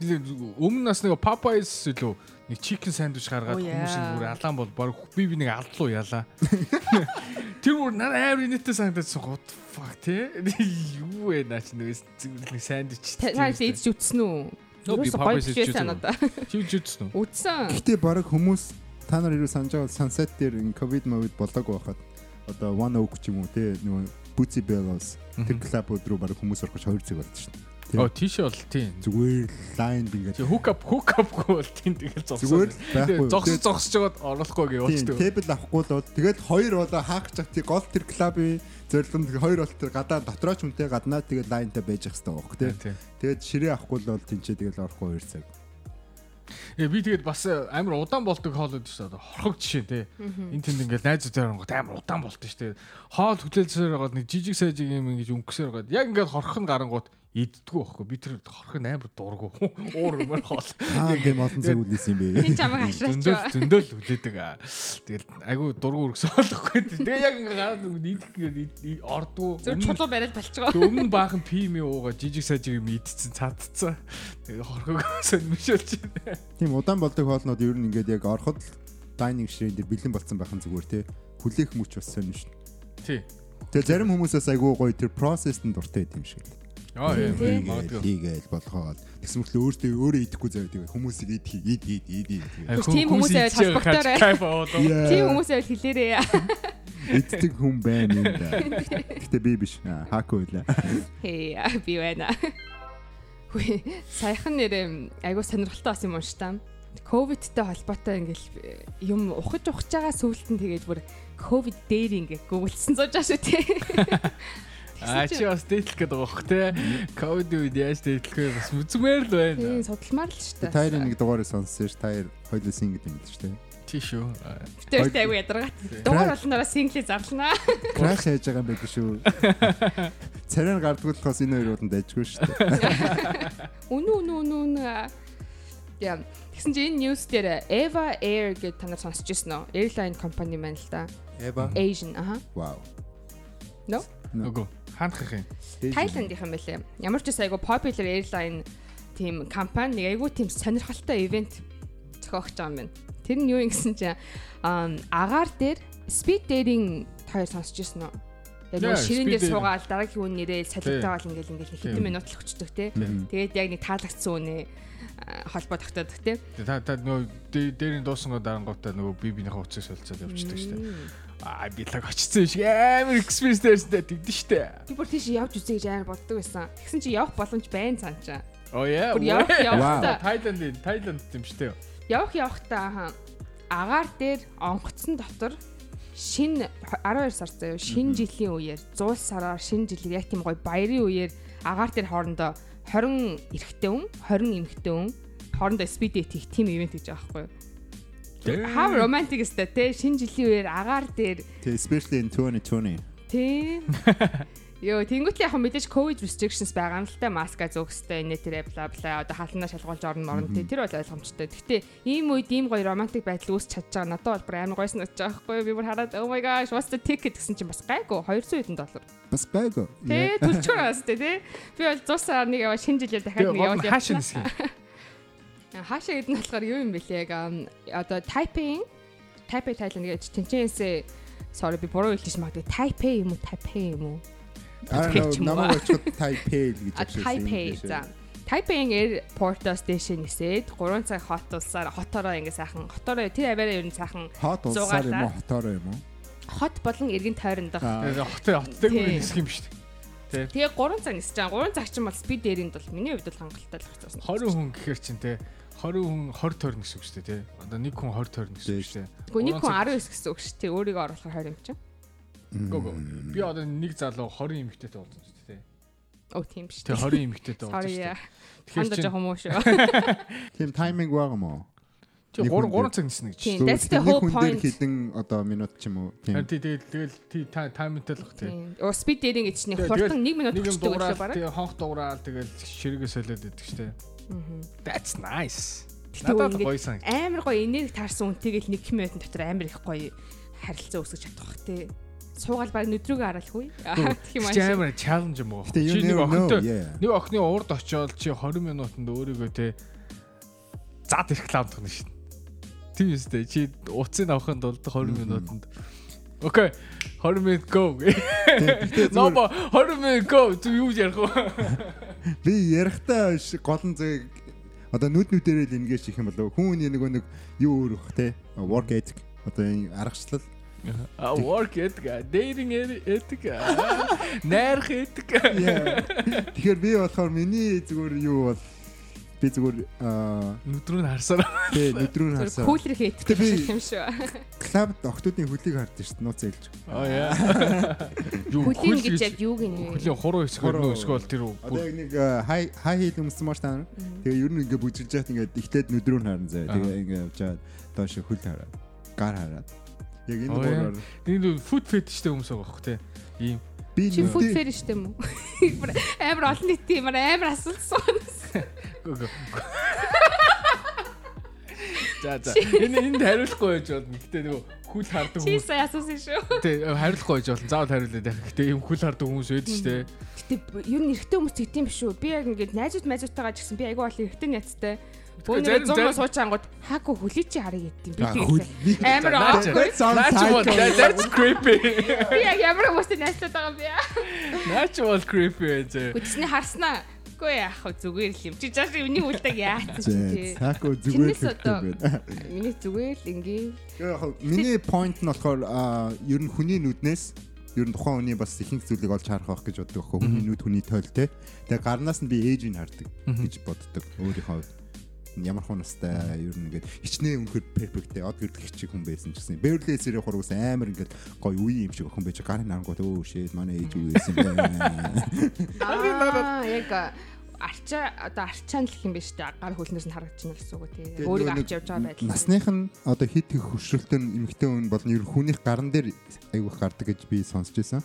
Өмнө нас нэг Popeyes илүү нэг chicken sandwich гаргаад Оо, яа. хүмүүсийн бүр алаан бол баг би би нэг алдлуу ялаа. [LAUGHS] Тэр бүр нарай амар санагдаж what the fuck те. Юу вэ наач нэг sandwich. Та идэж үтсэн үү? Нөө, би Popeyes надаа. Чи жидсэн үү? Үтсэн. Гэхдээ баг хүмүүс та нар юу санаж байгаа Sunset дээр энэ ковид мовид болоог байхад одоо One Oak ч юм уу тий нөгөө Bootsy Bellows тэр клубуд руу баг хүмүүс орох гэж 2 цаг шин. Оо тийш бол тийм. Зүгээр лайнд ингээд хук ап хук апгүй бол тийм тэгэл зүгээр зогсоо. л байхгүй. Зогс зогсож жоод оруулахгүй гэж Тийм, явуулчихдаг. Тэбл авахгүй л бол тэгэл хоёр болоо хаах чах тий гол тэр клубын зорилго нь хоёр бол тэр гадаа дотроо ч хүнтэй гаднаа тэгэл лайнтай байж ах хэрэгтэй байхгүй тий. Тэгээд ширээ авахгүй л бол тэнцээ тэгэл орохгүй 2 цаг. Э би тэгээд бас амар удаан болдог хоол үүдэж шүү дээ. Хорхог жишээ те. Энд тэнд ингээд найзуудаар онгот амар удаан болдог шүү дээ. Хоол хөтөлсөөр байгаа нэг жижиг сайжиг юм ингэж өнгөсөөр байгаа. Яг ингээд хорхох нь гарангууд иддгүү байхгүй. Би тэр хорхох нь амар дургу. Уур юмар хоол. Гэм олон цаг үлээс юм бэ. Энд чамайг хашраач. Зөндөл зөндөл хүлээдэг. Тэгэл айгу дургу өргсөн болохгүй. Тэгээ яг ингээд гараад идэх ордгоо. Зөв чулуу бариад болчихгоо. Тэг өмнө баахан пим уугаа жижиг сайжиг юм идсэн цадцсан. Тэгээ хорхог сонирмшүүлж байна. Тийм удаан болдог хоолнууд ер нь ингээд яг ороход дайнинг ширээ дээр бэлэн болцсон байх нь зүгээр тий. Хүлээх мөч бас сонь шүү. Тий. Тэгээ зарим хүмүүсээс айгүй гоё тэр нь дуртай байт юм шиг. Яа Тийм, тийм. магадгүй. Тийгээл болохоод тэгсэн мэт өөртөө өөрөө идэхгүй заяа тэгээ хүмүүсийг ид ид ид ид ид. Тийм хүмүүс аваад холбогдоорой. Тийм хүмүүс аваад хэлээрээ. [LAUGHS] Иддэг хүн байна юм да. Гэтэ би биш. Аа, Хаку байлаа. [LAUGHS] Хей би байна. [LAUGHS] Хүй саяхан нэрээ айгуу сонирхолтой бас юм унш та. Ковидтэй холбоотой ингээл юм ухаж ухаж байгаа сүултэн тэгээд бүр ковид дээр ингээ гүйлсэн байгаа шүү тий. А чи бас дээдлэх гэдэг бох те. Ковид үед яаж дээдлэх вэ? Бас үзмээр л байна. Тийм судалмаар л шүү дээ. Тайр нэг дугаарыг сонссон ш. Тайр хоёул сингл юм шүү дээ. Тий шүү. Тэр айгуу ядаргаат. Дугаар болноороо синглээ зарлнаа. Краш хийж байгаа юм байдаг шүү. [LAUGHS] Царай нь гардгуул болохоос энэ хоёр ууланд ажгүй шүү дээ. Үнү үнү үнү үнү. Яа. Тэгсэн чинь энэ ньюс дээр Eva Air гэдэг та нар сонсч ирсэн үү? Airline компани маань л да. Эва. Asian аха. Вау. No? Нөгөө хаанах юм. Тайландийнхан байлээ. Ямар ч үс айгу popular airline тийм компани нэг айгу тийм сонирхолтой ивент зохиогч байгаа юм байна. Тэр нь юу юм гэсэн чинь агаар дээр speed dating хоёр сонсч ирсэн үү? Яг Yeah, нэг ширээн speed дээр суугаад дараагийн хүн нэрээ салхитаавал ингээл ингээл хэдэн минут л өчтдөг те. Тэгээд яг нэг таалагдсан үнэ холбоо тогтоодог те. Та та нөгөө дэ- дээрийн дуусангоо дарангуудаа нөгөө би бинийхээ уцыг солилцоод явчихдаг шүү дээ. Аа би лаг очсон шиг амар experience дээрсдээ тэгдэж штэ. Би бүр тийш явж үзье гэж амар боддог байсан. Тэгсэн чи явах боломж байна цаанчаа. Yeah. Бүр явах явах та. Тайланд Тайланд юм штэ. Явах явахтаа агаар дээр онгоцсон дотор шин 12 сар заяа шин жилийн үеэр 100 сараар шин жилээр яг тийм гоё баярын үеэр агаар дээр хоорондоо 20 эрэгтэй хүн 20 эмэгтэй хүн хоорондоо speed date хийх тийм ивент гэж байгаа байхгүй юу? How romantic is that те шин жилийн үеэр агаар дээр Тэгээ especially in 2020. тийм [LAUGHS] Йоо, тэнгуүтлээ яг мэдээж covid restrictions байгаа юм л та маска зөөхстэй инээ тэрэ бла бла одоо халнаа шалгуулж орно морно тий тэр бол ойлгомжтой. Гэхдээ ийм үед ийм гоё романтик байдал үүсч чадж байгаа надад бол бүр амар гоё санагдаж байгаа байхгүй юу? Би бүр хараад oh my gosh what's the ticket гэсэн чинь бас гайгүй 200 хэдэн доллар. Бас байгоо. Тий төлчгөр бас тий. Би бол 100 сар нэг яваа шинэ жилээр дахиад нэг яваад хаашаа явсан. нисгий. Хаашаа гэдэг нь болохоор юу юм бэлээ яг ам, одоо Taipei Taipei Thailand гэж тэнцэнээсээ sorry би буруу хэлж магадгүй Taipei юм уу Taipei юм уу? Аа юм намайг очиход Taipei л гэж А Taipei за. Taipei airport-оос дэше нисээд 3 цаг хот улсаар хотороо ингээ сайхан хотороо тэр аваараа ер нь сайхан Хот улсаар юм уу? Зугаалаа. Хотоор юм уу? хот болон эргэн тойрондох. Хоттой хоттой Тий. мөр нисэх юм штэ. Тэгээ 3 цаг нисэж байгаа. 3 цаг чинь бол speed dairy-нд бол миний хувьд бол хангалттай л хэвчээ. 20 хүн гэхэр чинь те 20 хүн 20 тойрно гэсэн үг шүү дээ те. Одоо нэг хүн 20 тойрно гэсэн үг шүү дээ. Гэхдээ нэг хүн Гурван 19 гэсэн үг шүү дээ. Өөрийгөө оруулахаар 20 юм чинь. Го го. Би одоо нэг залуу 20 эмэгтэйтэй болсон шүү дээ те. Оо тийм шүү Тэгээ 20 эмэгтэйтэй болсон шүү дээ. Тэгэхээр жоохон муу шүү. Тийм тайминг байгаа мó. чи нэг 3 хүн 3 цаг ниснэ гэж. Тийм. that's the whole point. хэдэн одоо минут ч юм уу. Тийм. Харин тий тэгэл тэгэл тий таймтай л бах тий. Тийм. Оо speed dairy гэж чинь хурдан 1 минут дуурал байлаа бараг. тий хонх дуурал тэгэл ширгээ солиод идэг штэ. That's nice. Надад гоё сан. амар гоё энерги таарсан үнтэйгэл нэг минутын дотор амар их гоё харилцаа үүсгэж чадах бах те. Суугаал баг нүдрүүгээ харалгүй. Тэгэх юм аа. амар чаленж юм уу? Чи нэг охинтой Yeah. нэг охины урд очиод чи 20 минутанд өөрийгөө те зад реклам тохно шин. Тийм үстэй. Чи уцыг авахын тулд 20 минутанд Окей. 20 минут go. Нобо 20 минут go. Зүг юу ярих вэ? [LAUGHS] би ярихтаа ш- голон зэг одоо нүд нүдэрээ л ингэж их юм болов хүн нөгөө нэг юу өөрөх те work ethic одоо энэ аргачлал А work этик, dating этик, найрах этик. Яа. Тэгэхээр би болохоор миний зүгээр юу бол би зүгээр аа Нүдрүү нь харсаар. тий өдрөө нь харсаа. Кулер хийдэг юм шүү. Клабд охтуудын хөлийг хардсан шүү дээ нууц ээлж. Аа яа. [LAUGHS] Юу Хүлийн гэж яг юу гинэ? Хөлийн хуруу хэсэг Хуруу. нөө эсвэл тэр Одоо яг нэг хай хай хил өмсөн маш таа. Тэгээ ер нь ингээ бүжиглж яхад ингээ ихтэйд нүдрөө нь харна заа. Тэгээ ингээ явж чаад доош хөл хараад гар хараад. Яг энэ гураар энэ food fetishтэй хүмүүс байгаа бох те. Ийм би Чи фуд штэ юм уу? [LAUGHS] Амар олон нийтийн ямар амар. Гү, гү. За за. Энэ энд хариулахгүй байж болно. Гэтэ нөгөө хүл хардаг Чи хүмүүс. сая асуусан шүү. Тэ хариулахгүй байж болно. Заавал хариулаад байх. Гэтэ ийм хүл хардаг хүмүүс байдаг шүү дээ. Гэтэ ер нь эрэгтэй хүмүүс тэгдэм биш үү? Би яг ингээд найзууд майзуудтайгаа ч гэсэн би айгүй бол эрэгтэй найзтай. Зарим- 100 зарим- сууч ангууд хаагүй хөлий чи харъя гэдтийм би хөл тийм. Амар чи- psycho. that's creepy. Би яг ямар хүмүүстэй найзтай байгаа юм бэ? Наач бол creepy байж. Гүтсний харснаа. Үгүй яах вэ зүгээр л юм. Чи жааш юуны үлдэг яатсан чи. Цаако зүгээр л гэдэг. миний зүгээр л Яг миний point нь болохоор аа, ер нь хүний нүднээс ер нь тухайн хүний бас ихэнх зүйлийг олж харах байх гэж боддог хүний нүд хүний тойл те. Тэгээ гарнаас нь би ээжийг хардаг гэж боддог өөрийнхөө хувьд. Ямар хунастай ер нь ингээд хичнээн өнөхөр перфект од гэрдэх хичиг хүн байсан гэсэн Beverly Hills-ийн хургус амар ингээд гоё үе юм шиг охин байж гарын нарангууд өө shit манай ээж юу байсан бэ [LAUGHS] Аа яг арчаа одоо арчаан л юм биш үү? Гар хөлнөөс нь харагдаж байна гэсэн үг тий. Өөрийг авч явж байгаа байдал. Насных нь одоо хит их хөшрөлтөө эмэгтэй хүн болон ер хүнийх гарн дээр айгүйх гардаг гэж би сонсч байсан.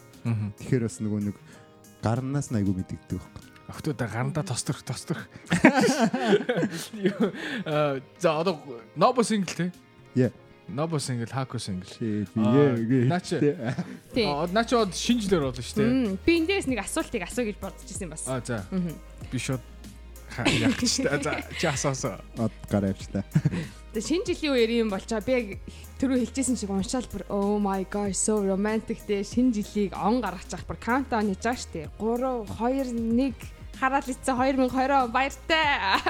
Тэгэхээр бас нөгөө нэг гарнаас нь айгүй мэддэгдэг байхгүй. Охтуудаа гарандаа тосторх тосторх. Аа, За одоо Nobo single те. Yeah. Nobo single, Haku single. Shit Аа, яа наа чи- Тий. Аа наа чи од шинжлэр болно шүү дээ. Би эндээс нэг асуултыг асуу гэж бодож ирсэн бас. Аа за. Би шууд яах ч та за чи асаасаа. Од гараа авчлаа. Тэгээ шинэ жилийн үеэр юм болж байгаа. Би яг түрүү хэлжсэн шиг уншаал бүр oh my god so romantic те шинэ жилийг он гаргаж авах бүр countdown хийж байгаа штэ. 3 2 1 хараал ицсэн 2020 он баяртай.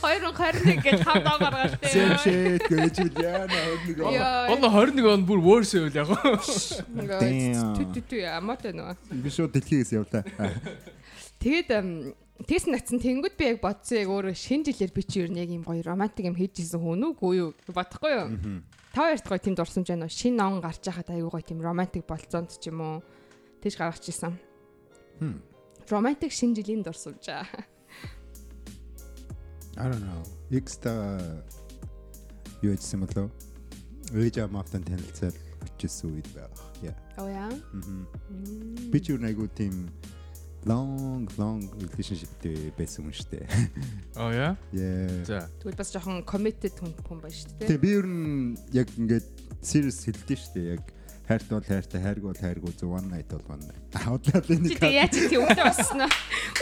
2021 гэж countdown гаргаж Сэм те. шэт гэж үл яана нэг. Гол 21 он бүр worse үйл яг. Тү тү тү амаатай нөгөө. би шууд дэлхийгээс явлаа. Тэгээд ам, тэгс нацсан тэнгууд би яг бодсон яг өөрөө шинэ жилээр би чи ер нь яг юм гоё романтик юм хийж исэн хүн үгүй юу бодохгүй юу. Та хоёрт гоё тийм дурсамж байна уу? Шинэ он гарч байхад аюу гоё тийм романтик болцоонд ч юм уу. Тэгж гаргаж исэн. Hmm. Романтик шинэ жилийн дурсамж аа. I don't know. X-та юу хийсэн болов? Ээж амаатан танилцаад очижсэн үед байх. Yeah. Оо яа. Мгм. Би ч юу нэг айгу тийм long long relationshipтэй байсан хүн шүү дээ. [LAUGHS] Аа яа. Yeah. За. Тэгвэл бас жоохон committed хүн хүн байна шүү дээ. Тэгээ би ер нь яг ингээд serious хэлдэг шүү дээ. Яг хайрт бол хайртай, хайрг бол хайрг үзэн one night бол one night. Аудлаа Чи нэг тэг яаж чи өглөө басна.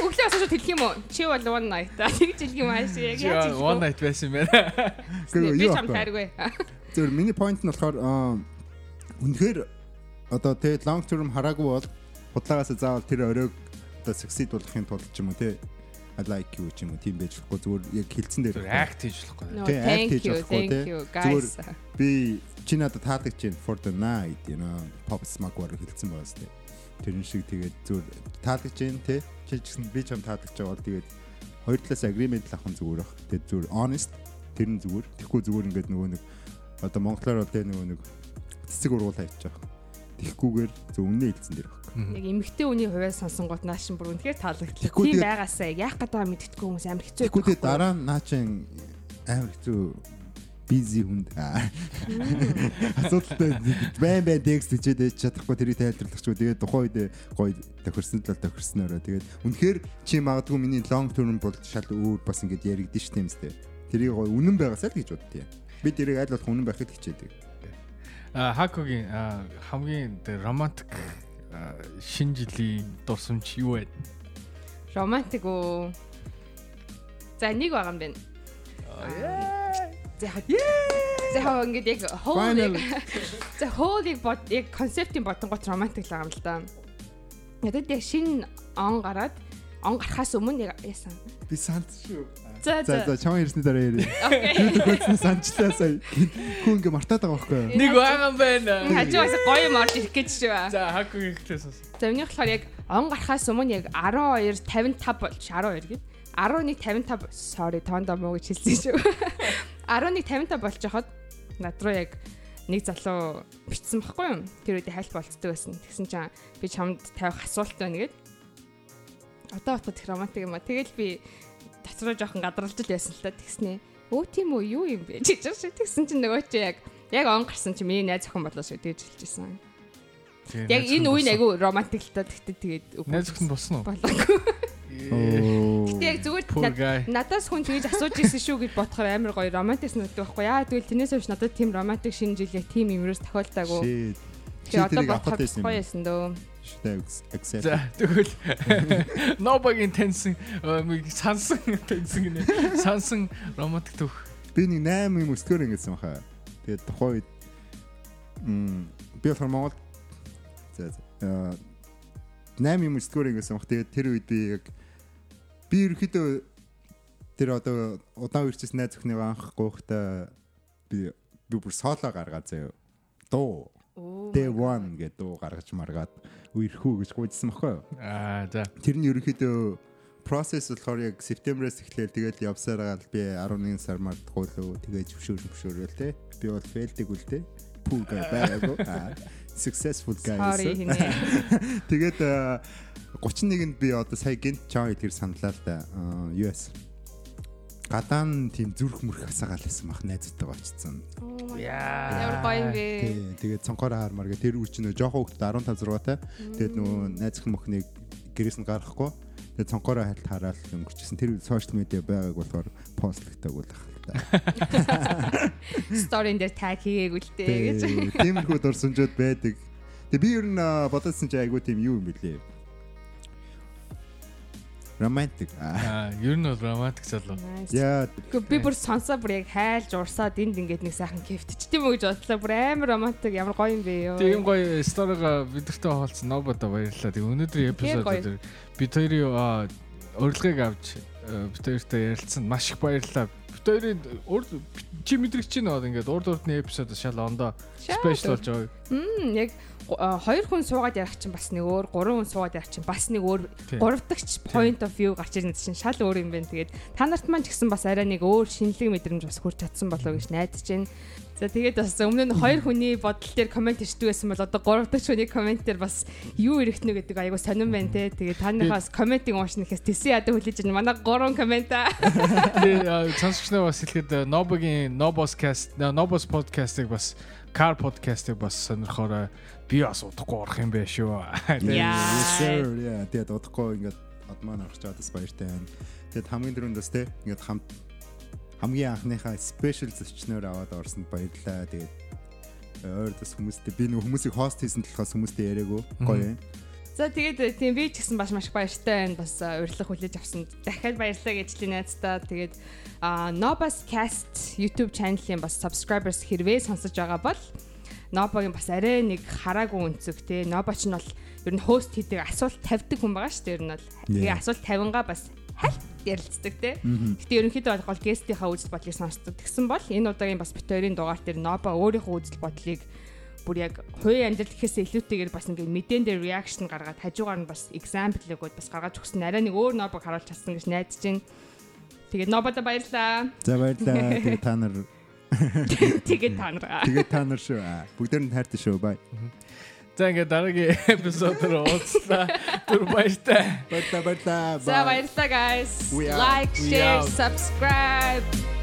Өглөө басна шүү хэлэх юм уу? Чи бол one night аа. Тэгж хэлэх юм ааш яг Чи яаж хэлэх one night байсан юм байна. Би юу чам аахгүй. хайргүй. Зөв миний point нь болохоор үнэхээр одоо тэгээ long term хараагүй бол худлаагаас заавал тэр оройг одоо succeed болгохын тулд ч юм уу те I like you ч юм уу тийм байж болохгүй зүгээр яг хилцэн дээр act хийж болохгүй. No, Тэг, act thank хийж you, болохгүй, you Зүгээр guys. би чи надад таалагдж байна. For the night you know. Pop smoke вар хэлсэн байгаас те. Тэрэн шиг тэгээд зүгээр таалагдж байна те. Чи ч гэсэн би ч юм таалагдж байгаа бол тэгээд хоёр талаас agreement авах зүгээр бах тэгээд зүгээр honest тэр нь зүгээр. Тэгэхгүй зүгээр ингээд нөгөө нэг одоо монголоор бол те нөгөө нэг цэцэг ургуул хайчих жоох. Тэгэхгүйгээр зөв өмнө хэлсэн дээр баг Яг эмэгтэй үний хувьд сонсон гот наашин бүр үнэхээр таалагдлаа. Тийм байгаасаа яах гэдэг байгаа мэддэхгүй хүмүүс амар хэцүү. тэгэхгүй тэгээд дараа нь наа чин амар хэцүү busy хүнд асуудалтай байн байн текст хийгээд байж чадахгүй тэрийг тайлбарлах ч тэгээд тухайн үед гоё тохирсон л тохирснороо тэгээд үнэхээр чи магадгүй миний long term бол шал өөр бас ингэж яригдэн ш тийм үстэй тэрийг гоё үнэн байгаасаа л гэж боддیں۔ Би тэрийг аль болох үнэн байхыг хичээдэг. А Хакогийн аа, хамгийн романтик шинэ жилийн дурсамж юу вэ? романтик уу. За нэг байгаа юм байна. За яг За яг ингэж яг хоол Final. [LAUGHS] За хоолыг бод яг концептын бодонгот романтик л байгаа юм л да. Надад яг шинэ он гараад он гарахаас өмнө яг яасан. Би сант шүү. За За чам ирсний дараа ярив. Окей. Юу төгөлснө санчлаа сая. Хүн ингээ мартаад байгаа байхгүй юу? Нэг байгаа байна. Хажуугаас гоё юм орж ирэх гэж шүү. За хаггүй ихтэйс. За үүнийх болохоор яг он гарахаас өмнө яг 12 55 болж 12 гээд 11 55 sorry тоондоо муу гэж хэлсэн шүү. [LAUGHS] 11 55 болж хахад над руу яг нэг залуу бичсэн баггүй юу? Тэр үед хайлт болцдог байсан. Тэгсэн чинь би чамд тавих асуулт байна гээд. Одоо бодоход их романтик юм а. Тэгэл би дотроо жоохон гадралж л байсан л та тэгснэ. Өө тийм үү юу юм бэ? [LAUGHS] Чиж шиг тэгсэн чинь нөгөө чи яг яг он гарсан чи миний найз охин болоо шүү тэгж хэлчихсэн. Яг энэ үеийн айгу романтик л та тэгтээ тэгээд Найз өхөн болсон уу? болоогүй. [LAUGHS] Оо. Гэтэ яг зүгээр надаас хүн тэгж асууж ирсэн шүү гэж бодохоор амар гоё романтик санагддаг байхгүй яа тэгвэл тэрнээс хойш надад тийм романтик шинэ жил яг тийм юмрээс тохиолдоогүй. Shit. Тэгээ одоо бодоход гоё байсан дөө. За тэгвэл нобагийн тенсэн миг сансан тенсэн гинэ. Сансан романтик төх. Би нэг 8 юм өсгөр ингэсэн баха. Тэгээд тухайн үед м би болохоор Монгол за за, аа, 8 юм өсгөр ингэсэн баха. Тэгээд тэр үед би яг би ерөөхдөө тэр одоо удаан үрчээс найз өхнийгөө анх гоохта би би бүр соло гаргаад заяа. Дуу. Day 1 гэдэг дуу гаргаж маргаад үерхүү гэж гуйдсан баха. Аа за. Тэр нь ерөөхдөө process болохоор яг септембрээс эхлээл тэгэл явсаар гал би 11 сар март гуйлуу тэгээ зөвшөөр зөвшөөрөл те би бол фейлдэг үл те pool guy байгаагүй аа successful guy гэсэн. тэгээд аа, 31-нд би одоо сая гинт чаа тэр саналаа л да Аа, US гадаан тийм зүрх мөрх асаагаал байсан бах найзтайгаа очсон. Ямар гоё юм бэ. Тий, тэгээд цонхоор хаармаар гэ тэр үуч нөө жоохон хөлтөд 15 6 та. Тэгээд нөгөө найзхан мөхнийг гэрээс нь гаргахгүй. Тэгээд цонхоор хальт хараал өнгөрчихсэн. Тэр сошиал медиа байгааг болохоор постлогдаг та. Сторин дээр таг хийгээгүй л дээ гэж. Тий, Тиймэрхүү дурсамжууд байдаг. Тэгээд би ер нь бодсон чи айгуу тийм юу юм бэлээ. Романтик. Аа. Ер нь бол романтик залуу. Яа, би бүр сонсоо бүр яг хайлж урсаад энд ингээд нэг сайхан кефтчихдээ мө гэж бодлоо. Бүр амар романтик ямар гоё юм бэ ёо. Тийм гоё сторога бидэртэй хаалцсан нобода баярлалаа. Тэг өнөөдрийн эпизод бид хоёрын аа, урилгыг авч бид хоёртай ярилцсан маш их баярлалаа. Хоёрын урд чи мэдрэгч чинь бол ингээд урд урдны эпизод шал ондоо спешиал болж байгаа. Мм яг хоёр хүн суугаад ярих чинь бас нэг өөр, гурван хүн суугаад ярих чинь бас нэг өөр, гуравдагч point of view гарч ирнэ чинь шал өөр юм байна. Тэгээд та нарт маань ч гэсэн бас арай нэг өөр шинэлэг мэдрэмж бас хүрч чадсан болов гэж найдаж байна. За тэгээд бас өмнө нь хоёр хүний бодол дээр комент ичдэг байсан бол одоо гуравдагч хүний комент дээр бас юу ирэхнэ гэдэг айгу сонирн байна те. Тэгээд таныхаас комментиг уушнахаас тэсээ ядаа хүлээж байна. Манай гурван комент аа. [LAUGHS] Тэгээ сонсогчноо бас хэлэхэд Нобогийн Nobos cast, Nobos podcast-ыг бас Car podcast-ыг бас сонирхороо би бас удахгүй орох юм байна шүү. [LAUGHS] Яа. Тэгээд удахгүй ингээд од маань орох чадас баяртай байна. Тэгээд хамгийн дөрөндөөс те ингээд хамт хамгийн анхныхаа спешиал зочноор аваад орсонд баярлалаа. Тэгээд ойрдос хүмүүстэй би нэг хүмүүсийг хост хийсэн талаас хүмүүстэй яриаггүй гоё юм. За тэгээд тийм би ч гэсэн бас маш баяртай байна. Бас а, урилга хүлээж авсанд дахиад баярлалаа гэж хэлээ найздаа. Тэгээд Nobas Cast YouTube channel-ийн бас subscribers хэрвээ сонсож байгаа бол Nobогийн бас арай нэг хараагүй өнцөг те. Nobo ч нь бол ер нь хост хийдэг асуулт тавьдаг хүн байгаа шүү дээ. Ер нь бол тэгээ асуулт тавингаа бас хальт ярилцдаг те. Гэтэ ерөнхийдөө бол гестийнхаа үзэл бодлыг сонсдог. Тэгсэн бол энэ удаагийн бас бит хоёрын дугаар дээр Nobо өөрийнхөө үзэл бодлыг бүр яг хувийн амьдрал гэхээсээ илүүтэйгээр бас ингээд мэдэн дээр реакшн гаргаад хажуугаар нь бас example өгөөд бас гаргаж өгсөн арай нэг өөр нобог харуулж чадсан гэж найдаж байна. Тэгээд нобода баярлаа. За баярлалаа. Тэгээд та нар [LAUGHS] Тэгээд та нараа. тэгээд та нар шүү. Бүгдээр нь хайртай шүү. Бай. За ингээд дараагийн эпизодоор уулзлаа. Түр баяртай. Баярлалаа, баярлалаа. За баярлалаа guys. Like, share, subscribe.